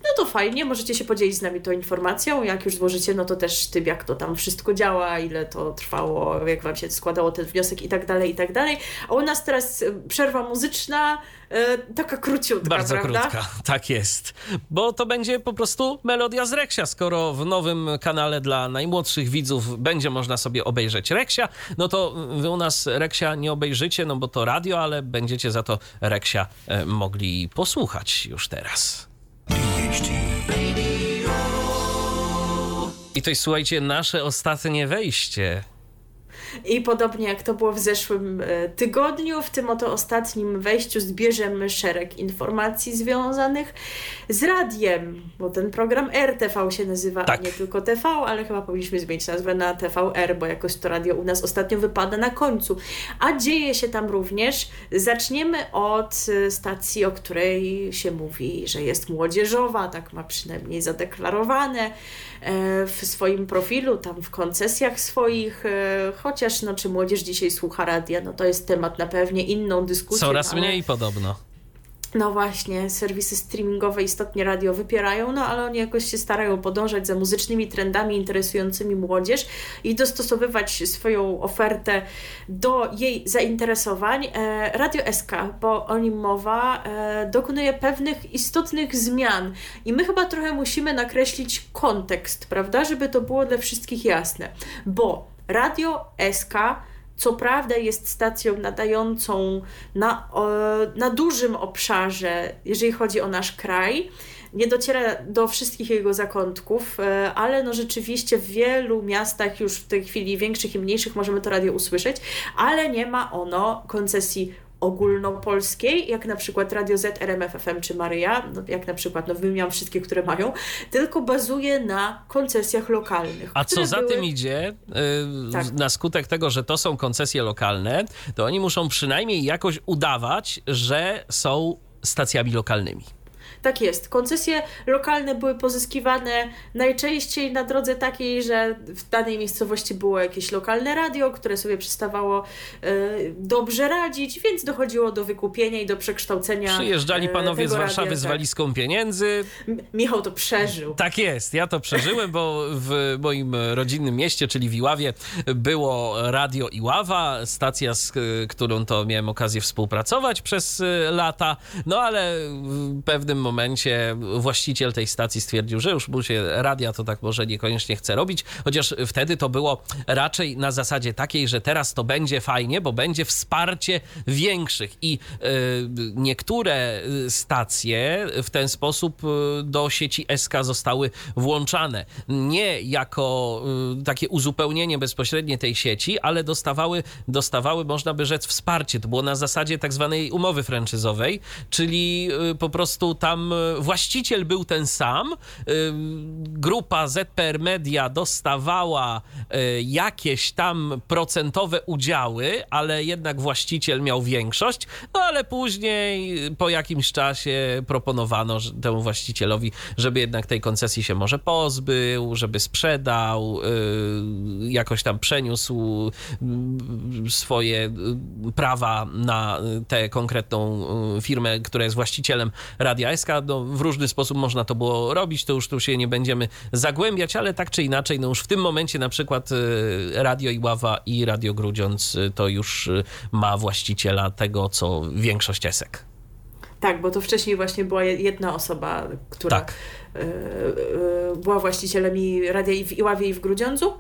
no to fajnie, możecie się podzielić z nami tą informacją. Jak już złożycie, no to też tym, jak to tam wszystko działa, ile to trwało, jak Wam się składało ten wniosek i tak dalej, i tak dalej. A u nas teraz e, przerwa muzyczna, e, taka króciutka, Bardzo prawda? krótka, tak jest. Bo to będzie po prostu melodia z Reksia, skoro w nowym kanale dla najmłodszych widzów będzie można sobie obejrzeć Reksia, no to wy u nas Reksia nie obejrzycie, no bo to radio, ale będziecie za to Reksia e, mogli posłuchać już teraz. I to jest, słuchajcie, nasze ostatnie wejście i podobnie jak to było w zeszłym e, tygodniu, w tym oto ostatnim wejściu zbierzemy szereg informacji związanych z radiem, bo ten program RTV się nazywa, tak. nie tylko TV, ale chyba powinniśmy zmienić nazwę na TVR, bo jakoś to radio u nas ostatnio wypada na końcu. A dzieje się tam również. Zaczniemy od e, stacji, o której się mówi, że jest młodzieżowa, tak ma przynajmniej zadeklarowane w swoim profilu, tam w koncesjach swoich, chociaż no, czy młodzież dzisiaj słucha radia, no to jest temat na pewnie inną dyskusję. Coraz ale... mniej podobno. No właśnie, serwisy streamingowe istotnie radio wypierają, no ale oni jakoś się starają podążać za muzycznymi trendami interesującymi młodzież i dostosowywać swoją ofertę do jej zainteresowań. E, radio SK, bo o nim mowa, e, dokonuje pewnych istotnych zmian i my chyba trochę musimy nakreślić kontekst, prawda, żeby to było dla wszystkich jasne, bo Radio SK co prawda jest stacją nadającą na, na dużym obszarze, jeżeli chodzi o nasz kraj. Nie dociera do wszystkich jego zakątków, e, ale no rzeczywiście w wielu miastach już w tej chwili większych i mniejszych możemy to radio usłyszeć, ale nie ma ono koncesji ogólnopolskiej, jak na przykład Radio Z, RMF FM czy Maryja, no, jak na przykład, no wymieniam wszystkie, które mają, tylko bazuje na koncesjach lokalnych. A co za były... tym idzie, yy, Tak. na skutek tego, że to są koncesje lokalne, to oni muszą przynajmniej jakoś udawać, że są stacjami lokalnymi. Tak jest. Koncesje lokalne były pozyskiwane najczęściej na drodze takiej, że w danej miejscowości było jakieś lokalne radio, które sobie przestawało e, dobrze radzić, więc dochodziło do wykupienia i do przekształcenia. Przyjeżdżali e, panowie z Warszawy radia, z tak. walizką pieniędzy. M- Michał to przeżył. Tak jest, ja to przeżyłem, bo w moim rodzinnym mieście, czyli w Iławie, było Radio Iława, stacja, z którą to miałem okazję współpracować przez y, lata, no ale w pewnym momencie właściciel tej stacji stwierdził, że już mu się radia to tak może niekoniecznie chce robić, chociaż wtedy to było raczej na zasadzie takiej, że teraz to będzie fajnie, bo będzie wsparcie większych i y, niektóre y, stacje w ten sposób y, do sieci SK zostały włączane. Nie jako takie uzupełnienie bezpośrednie tej sieci, ale dostawały, dostawały, można by rzec, wsparcie. To było na zasadzie tak zwanej umowy franczyzowej, czyli po prostu tam y, właściciel był ten sam, y, grupa ZPR Media dostawała y, jakieś tam procentowe udziały, ale jednak właściciel miał większość, no ale później po jakimś czasie proponowano temu właścicielowi, żeby jednak tej koncesji się może pozbył, żeby sprzedał, jakoś tam przeniósł y, swoje prawa na tę konkretną firmę, która jest właścicielem Radia SK. No, w różny sposób można to było robić, to już tu się nie będziemy zagłębiać, ale tak czy inaczej, no już w tym momencie na przykład y, Radio Iława i Radio Grudziądz y, to już y, ma właściciela tego, co większość ESEK. Tak, bo to wcześniej właśnie była je- jedna osoba, która Tak. była właścicielem i radia i w Iławie i w Grudziądzu.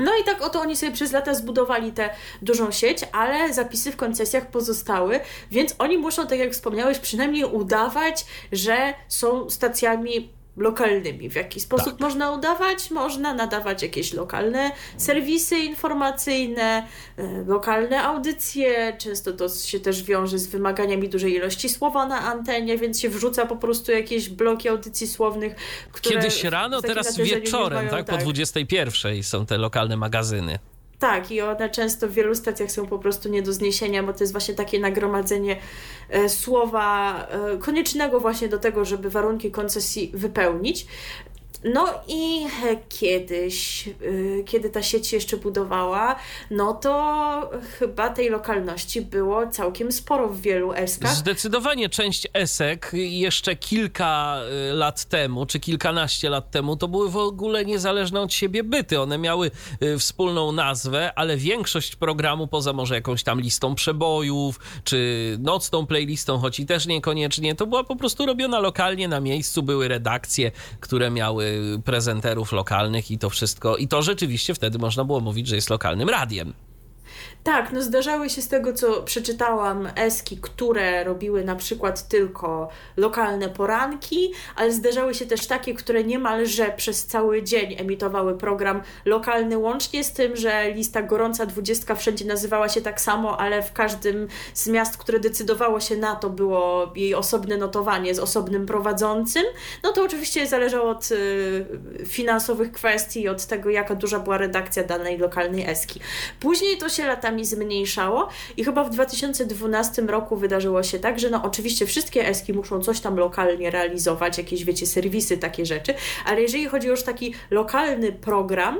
No i tak oto oni sobie przez lata zbudowali tę dużą sieć, ale zapisy w koncesjach pozostały, więc oni muszą, tak jak wspomniałeś, przynajmniej udawać, że są stacjami lokalnymi. W jaki sposób Tak. można udawać? Można nadawać jakieś lokalne serwisy informacyjne, e, lokalne audycje. Często to się też wiąże z wymaganiami dużej ilości słowa na antenie, więc się wrzuca po prostu jakieś bloki audycji słownych, Kiedyś rano, teraz wieczorem, mają, tak? Po 21 są te lokalne magazyny. Tak, i one często w wielu stacjach są po prostu nie do zniesienia, bo to jest właśnie takie nagromadzenie e, słowa e, koniecznego właśnie do tego, żeby warunki koncesji wypełnić. No i kiedyś, e, kiedy ta sieć jeszcze budowała, no to chyba tej lokalności było całkiem sporo w wielu eskach. Zdecydowanie część ESEK jeszcze kilka y, lat temu, czy kilkanaście lat temu, to były w ogóle niezależne od siebie byty. One miały y, wspólną nazwę, ale większość programu, poza może jakąś tam listą przebojów, czy nocną playlistą, choć i też niekoniecznie, to była po prostu robiona lokalnie na miejscu. Były redakcje, które miały prezenterów lokalnych i to wszystko. I to rzeczywiście wtedy można było mówić, że jest lokalnym radiem. Tak, no zdarzały się z tego, co przeczytałam, eski, które robiły na przykład tylko lokalne poranki, ale zdarzały się też takie, które niemalże przez cały dzień emitowały program lokalny, łącznie z tym, że lista Gorąca Dwudziestka wszędzie nazywała się tak samo, ale w każdym z miast, które decydowało się na to, było jej osobne notowanie z osobnym prowadzącym. No to oczywiście zależało od y, finansowych kwestii i od tego, jaka duża była redakcja danej lokalnej eski. Później to się latami zmniejszało. I chyba w 2012 roku wydarzyło się tak, że no oczywiście wszystkie eski muszą coś tam lokalnie realizować, jakieś wiecie, serwisy, takie rzeczy, ale jeżeli chodzi już o taki lokalny program,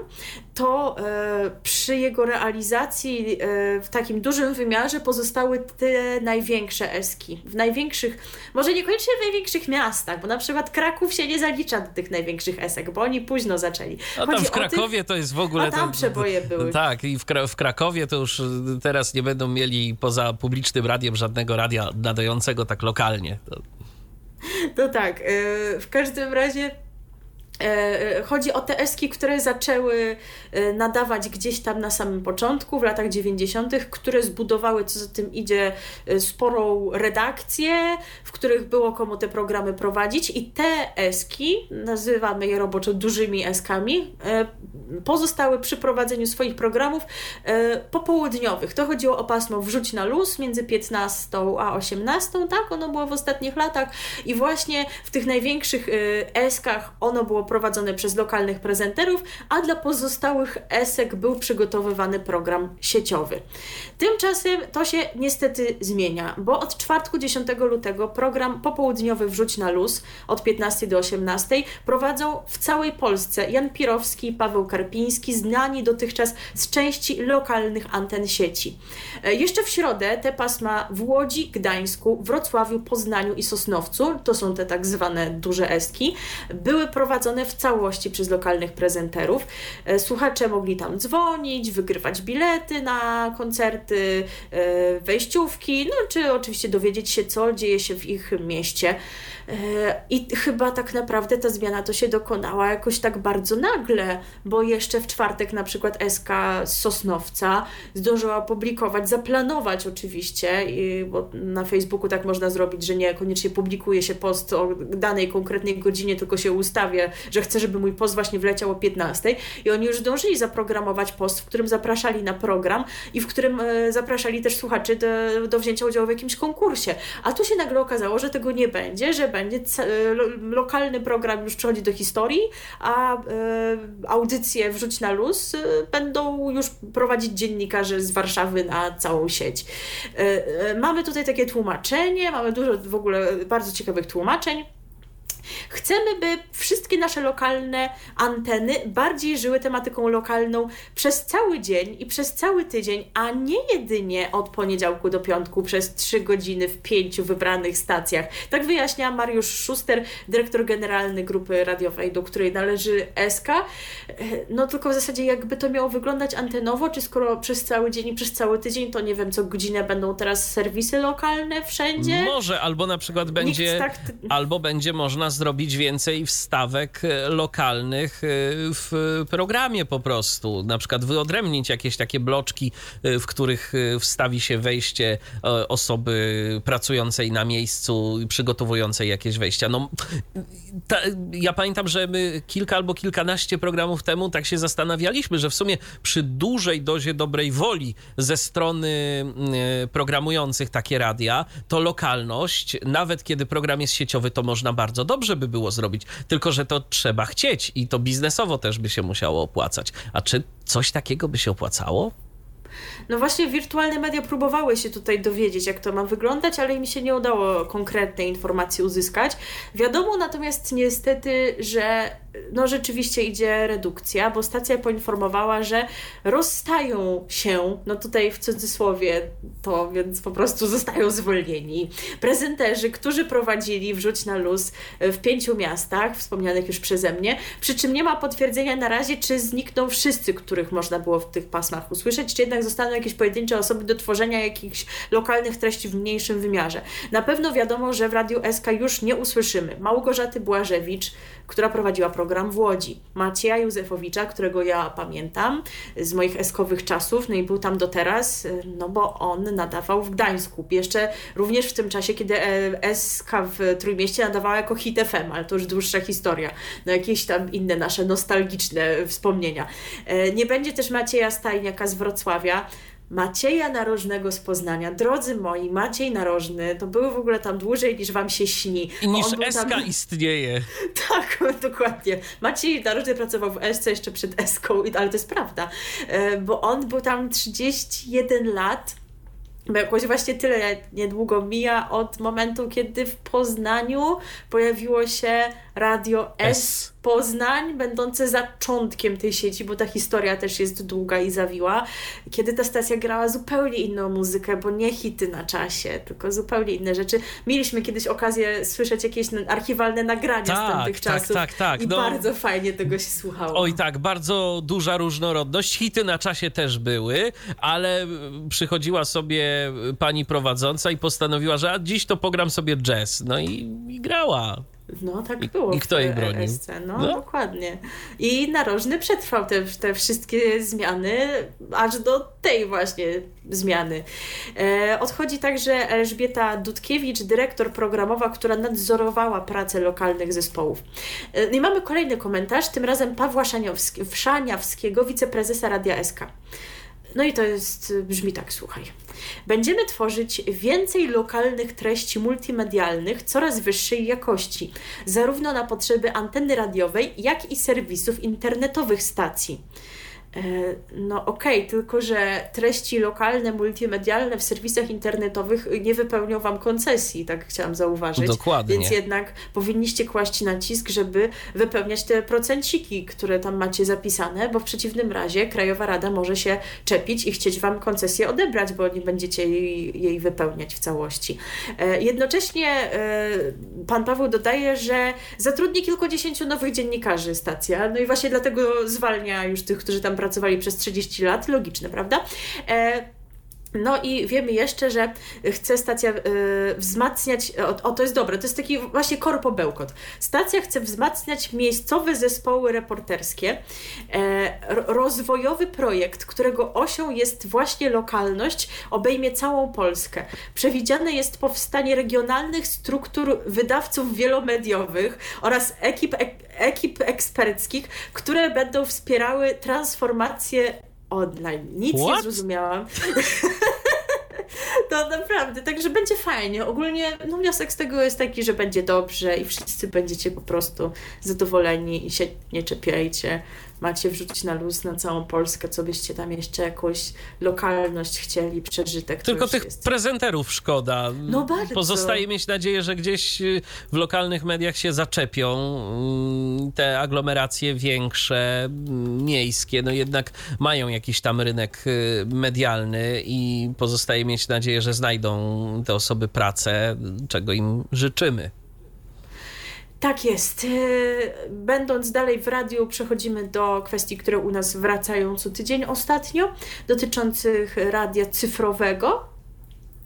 to e, przy jego realizacji e, w takim dużym wymiarze pozostały te największe eski. W największych, może niekoniecznie w największych miastach, bo na przykład Kraków się nie zalicza do tych największych esek, bo oni późno zaczęli. A tam Chodzi w o tych- Krakowie to jest w ogóle... A tam to- przeboje były. Tak, i w, Kra- w Krakowie to już y, teraz nie będą mieli poza publicznym radiem żadnego radia nadającego tak lokalnie. To... No tak, yy, w każdym razie chodzi o te eski, które zaczęły e, nadawać gdzieś tam na samym początku, w latach 90., które zbudowały, co za tym idzie, e, sporą redakcję, w których było komu te programy prowadzić, i te eski, nazywamy je roboczo dużymi eskami, pozostały przy prowadzeniu swoich programów popołudniowych. To chodziło o pasmo Wrzuć na luz między 15 a 18, tak? Ono było w ostatnich latach, i właśnie w tych największych eskach ono było prowadzone przez lokalnych prezenterów, a dla pozostałych esek był przygotowywany program sieciowy. Tymczasem to się niestety zmienia, bo od czwartku 10 lutego program popołudniowy Wrzuć na luz od 15 do 18 prowadzą w całej Polsce Jan Pirowski i Paweł Karpiński, znani dotychczas z części lokalnych anten sieci. E, jeszcze w środę te pasma w Łodzi, Gdańsku, Wrocławiu, Poznaniu i Sosnowcu, to są te tak zwane duże eski, były prowadzone w całości przez lokalnych prezenterów. E, słuchacze mogli tam dzwonić, wygrywać bilety na koncerty, e, wejściówki, no czy oczywiście dowiedzieć się, co dzieje się w ich mieście. E, I chyba tak naprawdę ta zmiana to się dokonała jakoś tak bardzo nagle, bo jeszcze w czwartek na przykład SK z Sosnowca zdążyła publikować, zaplanować oczywiście, bo na Facebooku tak można zrobić, że nie koniecznie publikuje się post o danej konkretnej godzinie, tylko się ustawia, że chce, żeby mój post właśnie wleciał o 15 i oni już zdążyli zaprogramować post, w którym zapraszali na program i w którym e, zapraszali też słuchaczy do, do wzięcia udziału w jakimś konkursie. A tu się nagle okazało, że tego nie będzie, że będzie lokalny program już przechodzi do historii, a e, audycje Wrzuć na luz e, będą już prowadzić dziennikarze z Warszawy na całą sieć. Mamy tutaj takie tłumaczenie, mamy dużo w ogóle bardzo ciekawych tłumaczeń. Chcemy, by wszystkie nasze lokalne anteny bardziej żyły tematyką lokalną przez cały dzień i przez cały tydzień, a nie jedynie od poniedziałku do piątku przez trzy godziny w pięciu wybranych stacjach. Tak wyjaśnia Mariusz Szuster, dyrektor generalny grupy radiowej, do której należy SK. No tylko w zasadzie jakby to miało wyglądać antenowo, czy skoro przez cały dzień i przez cały tydzień, to nie wiem, co godzinę będą teraz serwisy lokalne wszędzie? Może, albo na przykład będzie, tak... albo będzie można zrobić więcej wstawek e, lokalnych e, w programie po prostu. Na przykład wyodrębnić jakieś takie bloczki, e, w których wstawi się wejście osoby pracującej na miejscu, przygotowującej jakieś wejścia. No, ta, ja pamiętam, że my kilka albo kilkanaście programów temu tak się zastanawialiśmy, że w sumie przy dużej dozie dobrej woli ze strony programujących takie radia, to lokalność, nawet kiedy program jest sieciowy, to można bardzo dobrze by było zrobić, tylko że to trzeba chcieć i to biznesowo też by się musiało opłacać. A czy coś takiego by się opłacało? No właśnie wirtualne media próbowały się tutaj dowiedzieć, jak to ma wyglądać, ale im się nie udało konkretnej informacji uzyskać. Wiadomo natomiast niestety, że no rzeczywiście idzie redukcja, bo stacja poinformowała, że rozstają się, no tutaj w cudzysłowie to, więc po prostu zostają zwolnieni. Prezenterzy, którzy prowadzili Wrzuć na luz w pięciu miastach, wspomnianych już przeze mnie, przy czym nie ma potwierdzenia na razie, czy znikną wszyscy, których można było w tych pasmach usłyszeć, czy jednak zostaną jakieś pojedyncze osoby do tworzenia jakichś lokalnych treści w mniejszym wymiarze. Na pewno wiadomo, że w Radiu SK już nie usłyszymy Małgorzaty Błażewicz, która prowadziła program w Łodzi. Macieja Józefowicza, którego ja pamiętam z moich eskowych czasów, no i był tam do teraz, no bo on nadawał w Gdańsku. Jeszcze również w tym czasie, kiedy e, SK w Trójmieście nadawała jako hit FM, ale to już dłuższa historia. No jakieś tam inne nasze nostalgiczne wspomnienia. E, nie będzie też Macieja Stajniaka z Wrocławia, Macieja Narożnego z Poznania. Drodzy moi, Maciej Narożny to był w ogóle tam dłużej niż wam się śni. I niż SK tam... istnieje. Tak, dokładnie. Maciej Narożny pracował w SC jeszcze przed SK, ale to jest prawda, e, bo on był tam 31 lat bo jakoś właśnie tyle niedługo mija od momentu, kiedy w Poznaniu pojawiło się radio S, S. Poznań, będące zaczątkiem tej sieci, bo ta historia też jest długa i zawiła, kiedy ta stacja grała zupełnie inną muzykę, bo nie hity na czasie, tylko zupełnie inne rzeczy. Mieliśmy kiedyś okazję słyszeć jakieś archiwalne nagrania tak, z tamtych tak, czasów tak, tak. i no, bardzo fajnie tego się słuchało. Oj tak, bardzo duża różnorodność. Hity na czasie też były, ale przychodziła sobie pani prowadząca i postanowiła, że a dziś to pogram sobie jazz. No i, i grała No, tak było. I kto ich bronił? ESC. No, no, dokładnie. I narożny przetrwał te, te wszystkie zmiany, aż do tej właśnie zmiany. E, odchodzi także Elżbieta Dudkiewicz, dyrektor programowa, która nadzorowała pracę lokalnych zespołów. E, I mamy kolejny komentarz, tym razem Pawła Szaniawskiego, wiceprezesa Radia SK. No i to jest, brzmi tak, słuchaj. Będziemy tworzyć więcej lokalnych treści multimedialnych coraz wyższej jakości, zarówno na potrzeby anteny radiowej, jak i serwisów internetowych stacji. E, no okej, okay, tylko że treści lokalne, multimedialne w serwisach internetowych nie wypełnią Wam koncesji, tak chciałam zauważyć. Dokładnie. Więc jednak powinniście kłaść nacisk, żeby wypełniać te procenciki, które tam macie zapisane, bo w przeciwnym razie Krajowa Rada może się czepić i chcieć Wam koncesję odebrać, bo nie będziecie jej, jej wypełniać w całości. E, jednocześnie e, Pan Paweł dodaje, że zatrudni kilkudziesięciu nowych dziennikarzy stacja, no i właśnie dlatego zwalnia już tych, którzy tam pracowali przez 30 lat, logiczne, prawda? E, no i wiemy jeszcze, że chce stacja y, wzmacniać, o, o, to jest dobre, to jest taki właśnie korpo bełkot. Stacja chce wzmacniać miejscowe zespoły reporterskie, e, rozwojowy projekt, którego osią jest właśnie lokalność, obejmie całą Polskę. Przewidziane jest powstanie regionalnych struktur wydawców wielomediowych oraz ekip, ek, ekip eksperckich, które będą wspierały transformację online. Nic What? nie zrozumiałam. To naprawdę, także będzie fajnie. Ogólnie no, wniosek z tego jest taki, że będzie dobrze i wszyscy będziecie po prostu zadowoleni i się nie czepiajcie macie wrzucić na luz na całą Polskę, co byście tam jeszcze jakąś lokalność chcieli, przeżytek. Tylko tych jest... prezenterów szkoda. No bardzo. Pozostaje mieć nadzieję, że gdzieś y, w lokalnych mediach się zaczepią mm, te aglomeracje większe, mm, miejskie, no jednak mają jakiś tam rynek y, medialny i pozostaje mieć nadzieję, że znajdą te osoby pracę, czego im życzymy. Tak jest. E, będąc dalej w radiu, przechodzimy do kwestii, które u nas wracają co tydzień ostatnio, dotyczących radia cyfrowego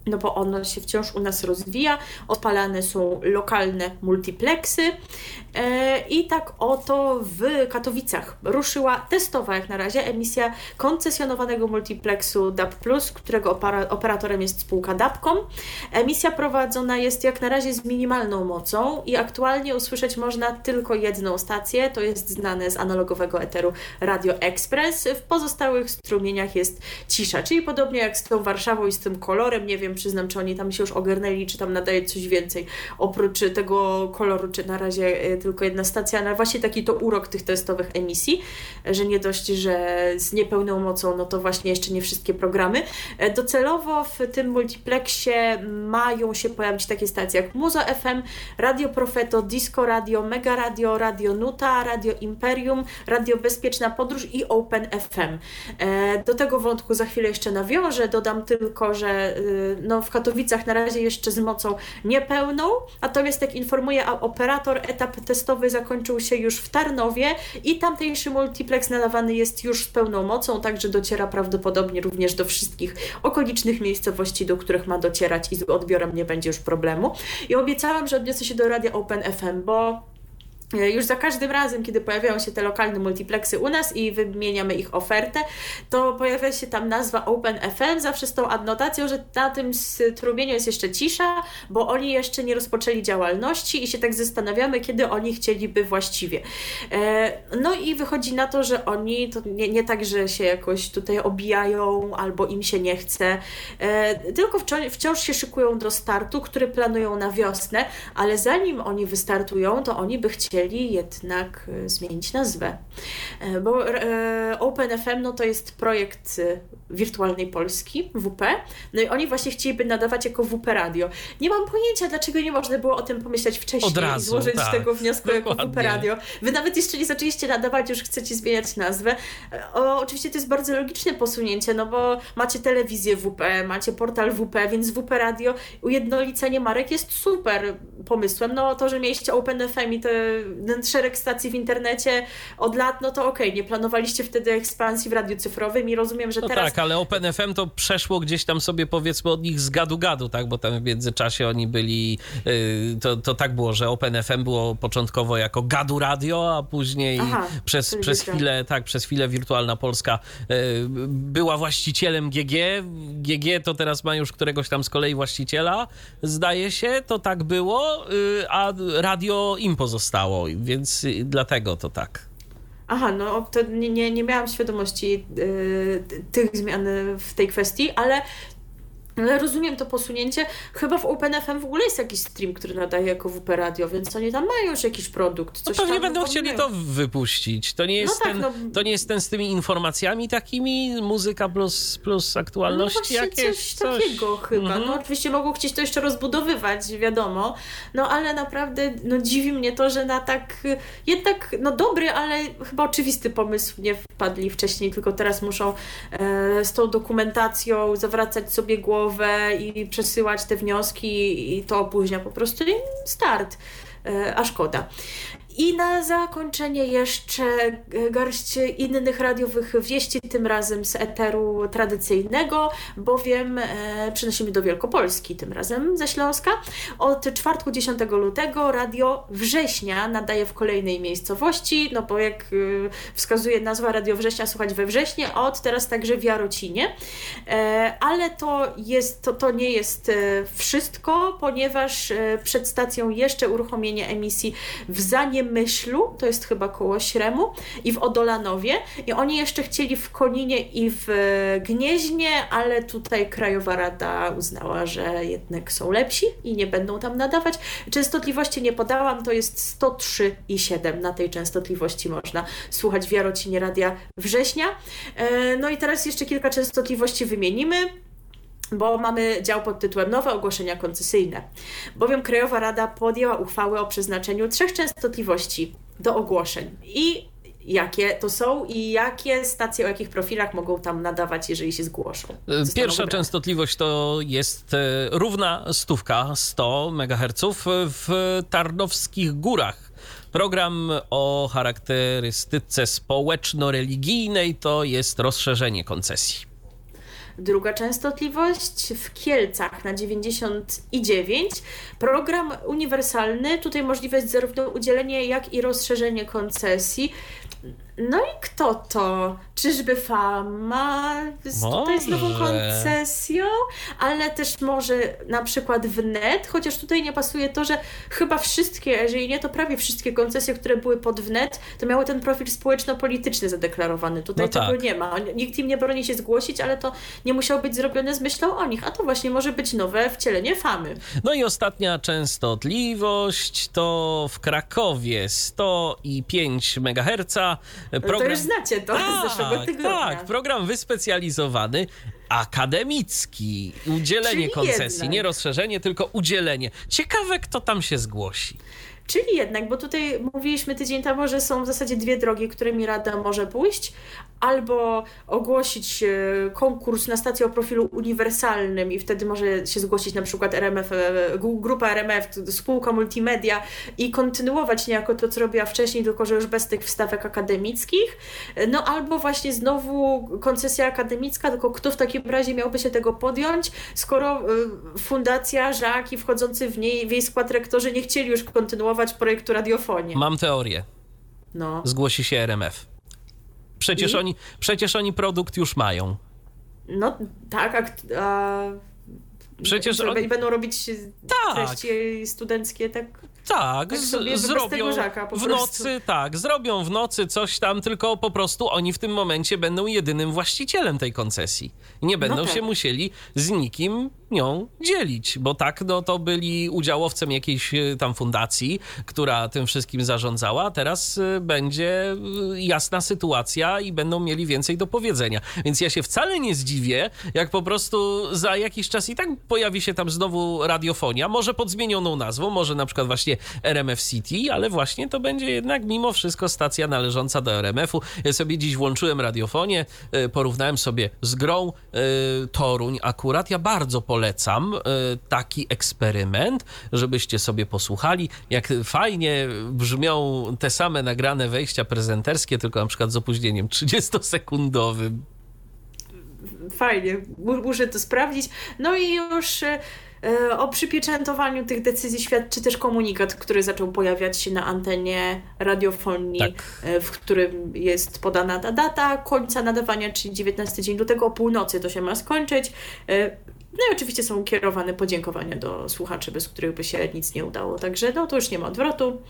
no bo ono się wciąż u nas rozwija. Odpalane są lokalne multiplexy. E, I tak oto w Katowicach ruszyła testowa jak na razie emisja koncesjonowanego multiplexu DAB+, którego operatorem jest spółka DABCOM. Emisja prowadzona jest jak na razie z minimalną mocą i aktualnie usłyszeć można tylko jedną stację, to jest znane z analogowego eteru Radio Express. W pozostałych strumieniach jest cisza, czyli podobnie jak z tą Warszawą i z tym kolorem, nie wiem, przyznam, czy oni tam się już ogarnęli, czy tam nadaje coś więcej oprócz tego koloru, czy na razie e, tylko jedna stacja, ale właśnie taki to urok tych testowych emisji, że nie dość, że z niepełną mocą, no to właśnie jeszcze nie wszystkie programy. E, docelowo w tym multiplexie mają się pojawić takie stacje jak Muzo FM, Radio Profeto, Disco Radio, Mega Radio, Radio Nuta, Radio Imperium, Radio Bezpieczna Podróż i Open FM. E, do tego wątku za chwilę jeszcze nawiążę, dodam tylko, że y, no, w Katowicach na razie jeszcze z mocą niepełną, natomiast jak informuje operator, etap testowy zakończył się już w Tarnowie i tamtejszy multiplex nadawany jest już z pełną mocą, także dociera prawdopodobnie również do wszystkich okolicznych miejscowości, do których ma docierać i z odbiorem nie będzie już problemu. I obiecałam, że odniosę się do radia Open FM, bo już za każdym razem, kiedy pojawiają się te lokalne multiplexy u nas i wymieniamy ich ofertę, to pojawia się tam nazwa OpenFM, zawsze z tą adnotacją, że na tym strumieniu jest jeszcze cisza, bo oni jeszcze nie rozpoczęli działalności i się tak zastanawiamy, kiedy oni chcieliby właściwie. E, no i wychodzi na to, że oni to nie, nie tak, że się jakoś tutaj obijają albo im się nie chce, e, tylko wciąż się szykują do startu, który planują na wiosnę, ale zanim oni wystartują, to oni by chcieli chcieli jednak e, zmienić nazwę. E, bo e, OpenFM no to jest projekt wirtualnej Polski, WP, no i oni właśnie chcieliby nadawać jako WP Radio. Nie mam pojęcia, dlaczego nie można było o tym pomyśleć wcześniej razu, i złożyć tak, tego wniosku dokładnie. jako WP Radio. Wy nawet jeszcze nie zaczęliście nadawać, już chcecie zmieniać nazwę. O, oczywiście to jest bardzo logiczne posunięcie, no bo macie telewizję WP, macie portal WP, więc WP Radio, ujednolicenie marek jest super pomysłem. No to, że mieliście OpenFM i te szereg stacji w internecie od lat, no to okej, okay, nie planowaliście wtedy ekspansji w radiu cyfrowym i rozumiem, że no teraz... tak, ale OpenFM to przeszło gdzieś tam sobie powiedzmy od nich z gadu-gadu, tak, bo tam w międzyczasie oni byli, y, to, to tak było, że OpenFM było początkowo jako gadu radio, a później Aha, przez, przez chwilę, tak, przez chwilę Wirtualna Polska y, była właścicielem GG. GG to teraz ma już któregoś tam z kolei właściciela, zdaje się, to tak było, y, a radio im pozostało, więc dlatego to tak. Aha, no to nie, nie, nie miałam świadomości y, tych zmian w tej kwestii, ale ale rozumiem to posunięcie. Chyba w OpenFM w ogóle jest jakiś stream, który nadaje jako WP Radio, więc oni tam mają już jakiś produkt. Coś no pewnie będą chcieli to wypuścić. To nie jest, no tak, ten, no... to nie jest ten z tymi informacjami takimi, muzyka plus, plus aktualności no jakieś? Coś, coś takiego chyba. Mm -hmm. No oczywiście mogą chcieć to jeszcze rozbudowywać, wiadomo. No ale naprawdę no, dziwi mnie to, że na tak jednak no dobry, ale chyba oczywisty pomysł nie wpadli wcześniej, tylko teraz muszą e, z tą dokumentacją zawracać sobie głowę i przesyłać te wnioski i to opóźnia po prostu start, e, a szkoda. I na zakończenie jeszcze garść innych radiowych wieści, tym razem z eteru tradycyjnego, bowiem e, przenosimy do Wielkopolski, tym razem ze Śląska. Od czwartku 10 lutego radio Września nadaje w kolejnej miejscowości, no bo jak e, wskazuje nazwa Radio Września, słuchać we Wrześnie, a od teraz także w Jarocinie. E, ale to, jest, to, to nie jest e, wszystko, ponieważ e, przed stacją jeszcze uruchomienie emisji w Zanim Myślu, to jest chyba koło Śremu, i w Odolanowie. I oni jeszcze chcieli w Koninie i w Gnieźnie, ale tutaj Krajowa Rada uznała, że jednak są lepsi i nie będą tam nadawać. Częstotliwości nie podałam, to jest 103,7 na tej częstotliwości można słuchać w Jarocinie Radia Września. E, no i teraz jeszcze kilka częstotliwości wymienimy bo mamy dział pod tytułem Nowe ogłoszenia koncesyjne. Bowiem Krajowa Rada podjęła uchwałę o przeznaczeniu trzech częstotliwości do ogłoszeń i jakie to są i jakie stacje o jakich profilach mogą tam nadawać, jeżeli się zgłoszą. Pierwsza częstotliwość to jest e, równa stówka, 100 MHz w Tarnowskich Górach. Program o charakterystyce społeczno-religijnej to jest rozszerzenie koncesji. Druga częstotliwość w Kielcach na 99. Program uniwersalny, tutaj możliwość zarówno udzielenie, jak i rozszerzenie koncesji. No i kto to? Czyżby Fama z, tutaj z nową koncesją? Ale też może na przykład wnet, chociaż tutaj nie pasuje to, że chyba wszystkie, jeżeli nie, to prawie wszystkie koncesje, które były pod wnet, to miały ten profil społeczno-polityczny zadeklarowany. Tutaj no tego tak. nie ma. Nikt im nie broni się zgłosić, ale to nie musiało być zrobione z myślą o nich, a to właśnie może być nowe wcielenie Famy. No i ostatnia częstotliwość to w Krakowie 105 MHz Program... No to już znacie to tak, z zeszłego tygodnia. Tak, program wyspecjalizowany, akademicki. Udzielenie Czyli koncesji, jednak. nie rozszerzenie, tylko udzielenie. Ciekawe, kto tam się zgłosi. Czyli jednak, bo tutaj mówiliśmy tydzień temu, że są w zasadzie dwie drogi, którymi Rada może pójść. Albo ogłosić e, konkurs na stację o profilu uniwersalnym i wtedy może się zgłosić na przykład RMF, e, grupa RMF, spółka multimedia i kontynuować niejako to, co robiła wcześniej, tylko że już bez tych wstawek akademickich. No albo właśnie znowu koncesja akademicka, tylko kto w takim razie miałby się tego podjąć, skoro e, fundacja, Żak i wchodzący w, niej, w jej skład rektorzy nie chcieli już kontynuować projektu Radiofonie. Mam teorię. No. Zgłosi się RMF. Przecież, oni, przecież oni produkt już mają. No tak, a, a Przecież oni... będą robić tak. treści studenckie tak tak, tak z, zrobią w nocy, tak, zrobią w nocy coś tam, tylko po prostu oni w tym momencie będą jedynym właścicielem tej koncesji. Nie będą no tak. się musieli z nikim nią dzielić, bo tak, no to byli udziałowcem jakiejś e, tam fundacji, która tym wszystkim zarządzała, teraz e, będzie e, jasna sytuacja i będą mieli więcej do powiedzenia. Więc ja się wcale nie zdziwię, jak po prostu za jakiś czas i tak pojawi się tam znowu radiofonia, może pod zmienioną nazwą, może na przykład właśnie RMF City, ale właśnie to będzie jednak mimo wszystko stacja należąca do RMF-u. Ja sobie dziś włączyłem radiofonię, porównałem sobie z grą Toruń akurat. Ja bardzo polecam polecam e, taki eksperyment, żebyście sobie posłuchali, jak fajnie brzmią te same nagrane wejścia prezenterskie, tylko na przykład z opóźnieniem 30-sekundowym. Fajnie, muszę to sprawdzić. No i już e, o przypieczętowaniu tych decyzji świadczy też komunikat, który zaczął pojawiać się na antenie radiofonii, Tak. e, w którym jest podana ta data końca nadawania, czyli 19 dzień lutego o północy to się ma skończyć. No i oczywiście są kierowane podziękowania do słuchaczy, bez których by się nic nie udało. Także no to już nie ma odwrotu.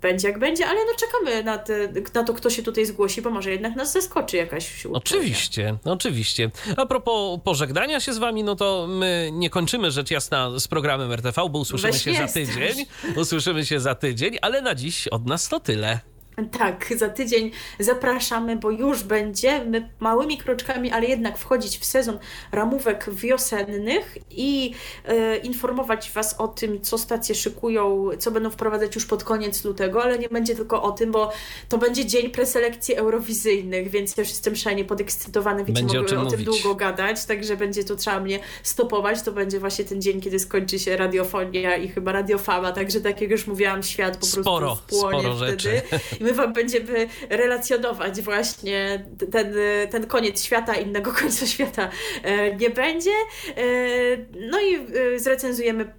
Będzie jak będzie, ale no czekamy na, te, na to, kto się tutaj zgłosi, bo może jednak nas zaskoczy jakaś uczelnia. Oczywiście, oczywiście. A propos pożegnania się z wami, no to my nie kończymy rzecz jasna z programem RTV, bo usłyszymy Weź się za tydzień. Usłyszymy się za tydzień, ale na dziś od nas to tyle. Tak, za tydzień zapraszamy, bo już będziemy małymi kroczkami, ale jednak wchodzić w sezon ramówek wiosennych i e, informować Was o tym, co stacje szykują, co będą wprowadzać już pod koniec lutego, ale nie będzie tylko o tym, bo to będzie dzień preselekcji eurowizyjnych, więc już jestem szalenie podekscytowana, wiecie, Będzie o mogę czym o tym długo gadać, także będzie tu trzeba mnie stopować, to będzie właśnie ten dzień, kiedy skończy się radiofonia i chyba radiofama, także tak jak już mówiłam, świat po prostu Sporo, wpłonie sporo wtedy. rzeczy. My wam będziemy relacjonować właśnie ten, ten koniec świata, innego końca świata e, nie będzie. E, No i e, zrecenzujemy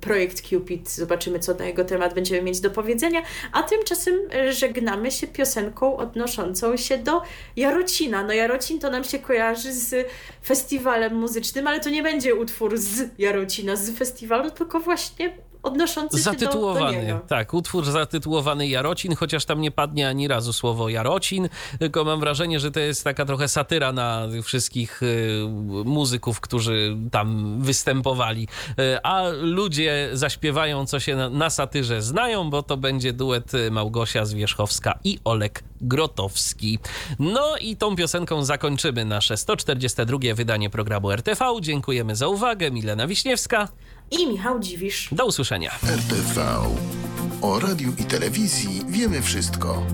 projekt Cupid, zobaczymy co na jego temat będziemy mieć do powiedzenia, a tymczasem żegnamy się piosenką odnoszącą się do Jarocina. No Jarocin to nam się kojarzy z festiwalem muzycznym, ale to nie będzie utwór z Jarocina, z festiwalu, tylko właśnie odnoszący się do, do niego. tak, utwór zatytułowany Jarocin, chociaż tam nie padnie ani razu słowo Jarocin, tylko mam wrażenie, że to jest taka trochę satyra na wszystkich y, muzyków, którzy tam występowali. Y, a ludzie zaśpiewają, co się na, na satyrze znają, bo to będzie duet y, Małgosia Zwierzchowska i Olek Grotowski. No i tą piosenką zakończymy nasze 142 wydanie programu RTV. Dziękujemy za uwagę. Milena Wiśniewska. I Michał Dziwisz. Do usłyszenia. RTV. O radiu i telewizji wiemy wszystko.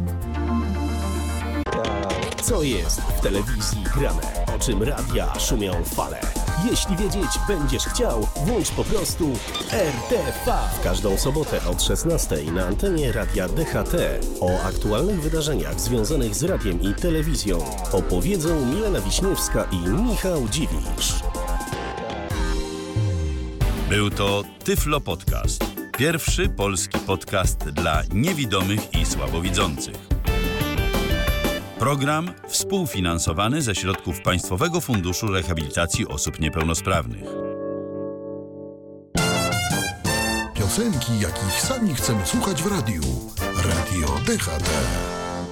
Co jest w telewizji grane? O czym radia szumią fale? Jeśli wiedzieć będziesz chciał, włącz po prostu RTV. W każdą sobotę od 16 na antenie radia DHT. O aktualnych wydarzeniach związanych z radiem i telewizją opowiedzą Milena Wiśniewska i Michał Dziwisz. Był to Tyflo Podcast. Pierwszy polski podcast dla niewidomych i słabowidzących. Program współfinansowany ze środków Państwowego Funduszu Rehabilitacji Osób Niepełnosprawnych. Piosenki, jakich sami chcemy słuchać w radiu. Radio DHT.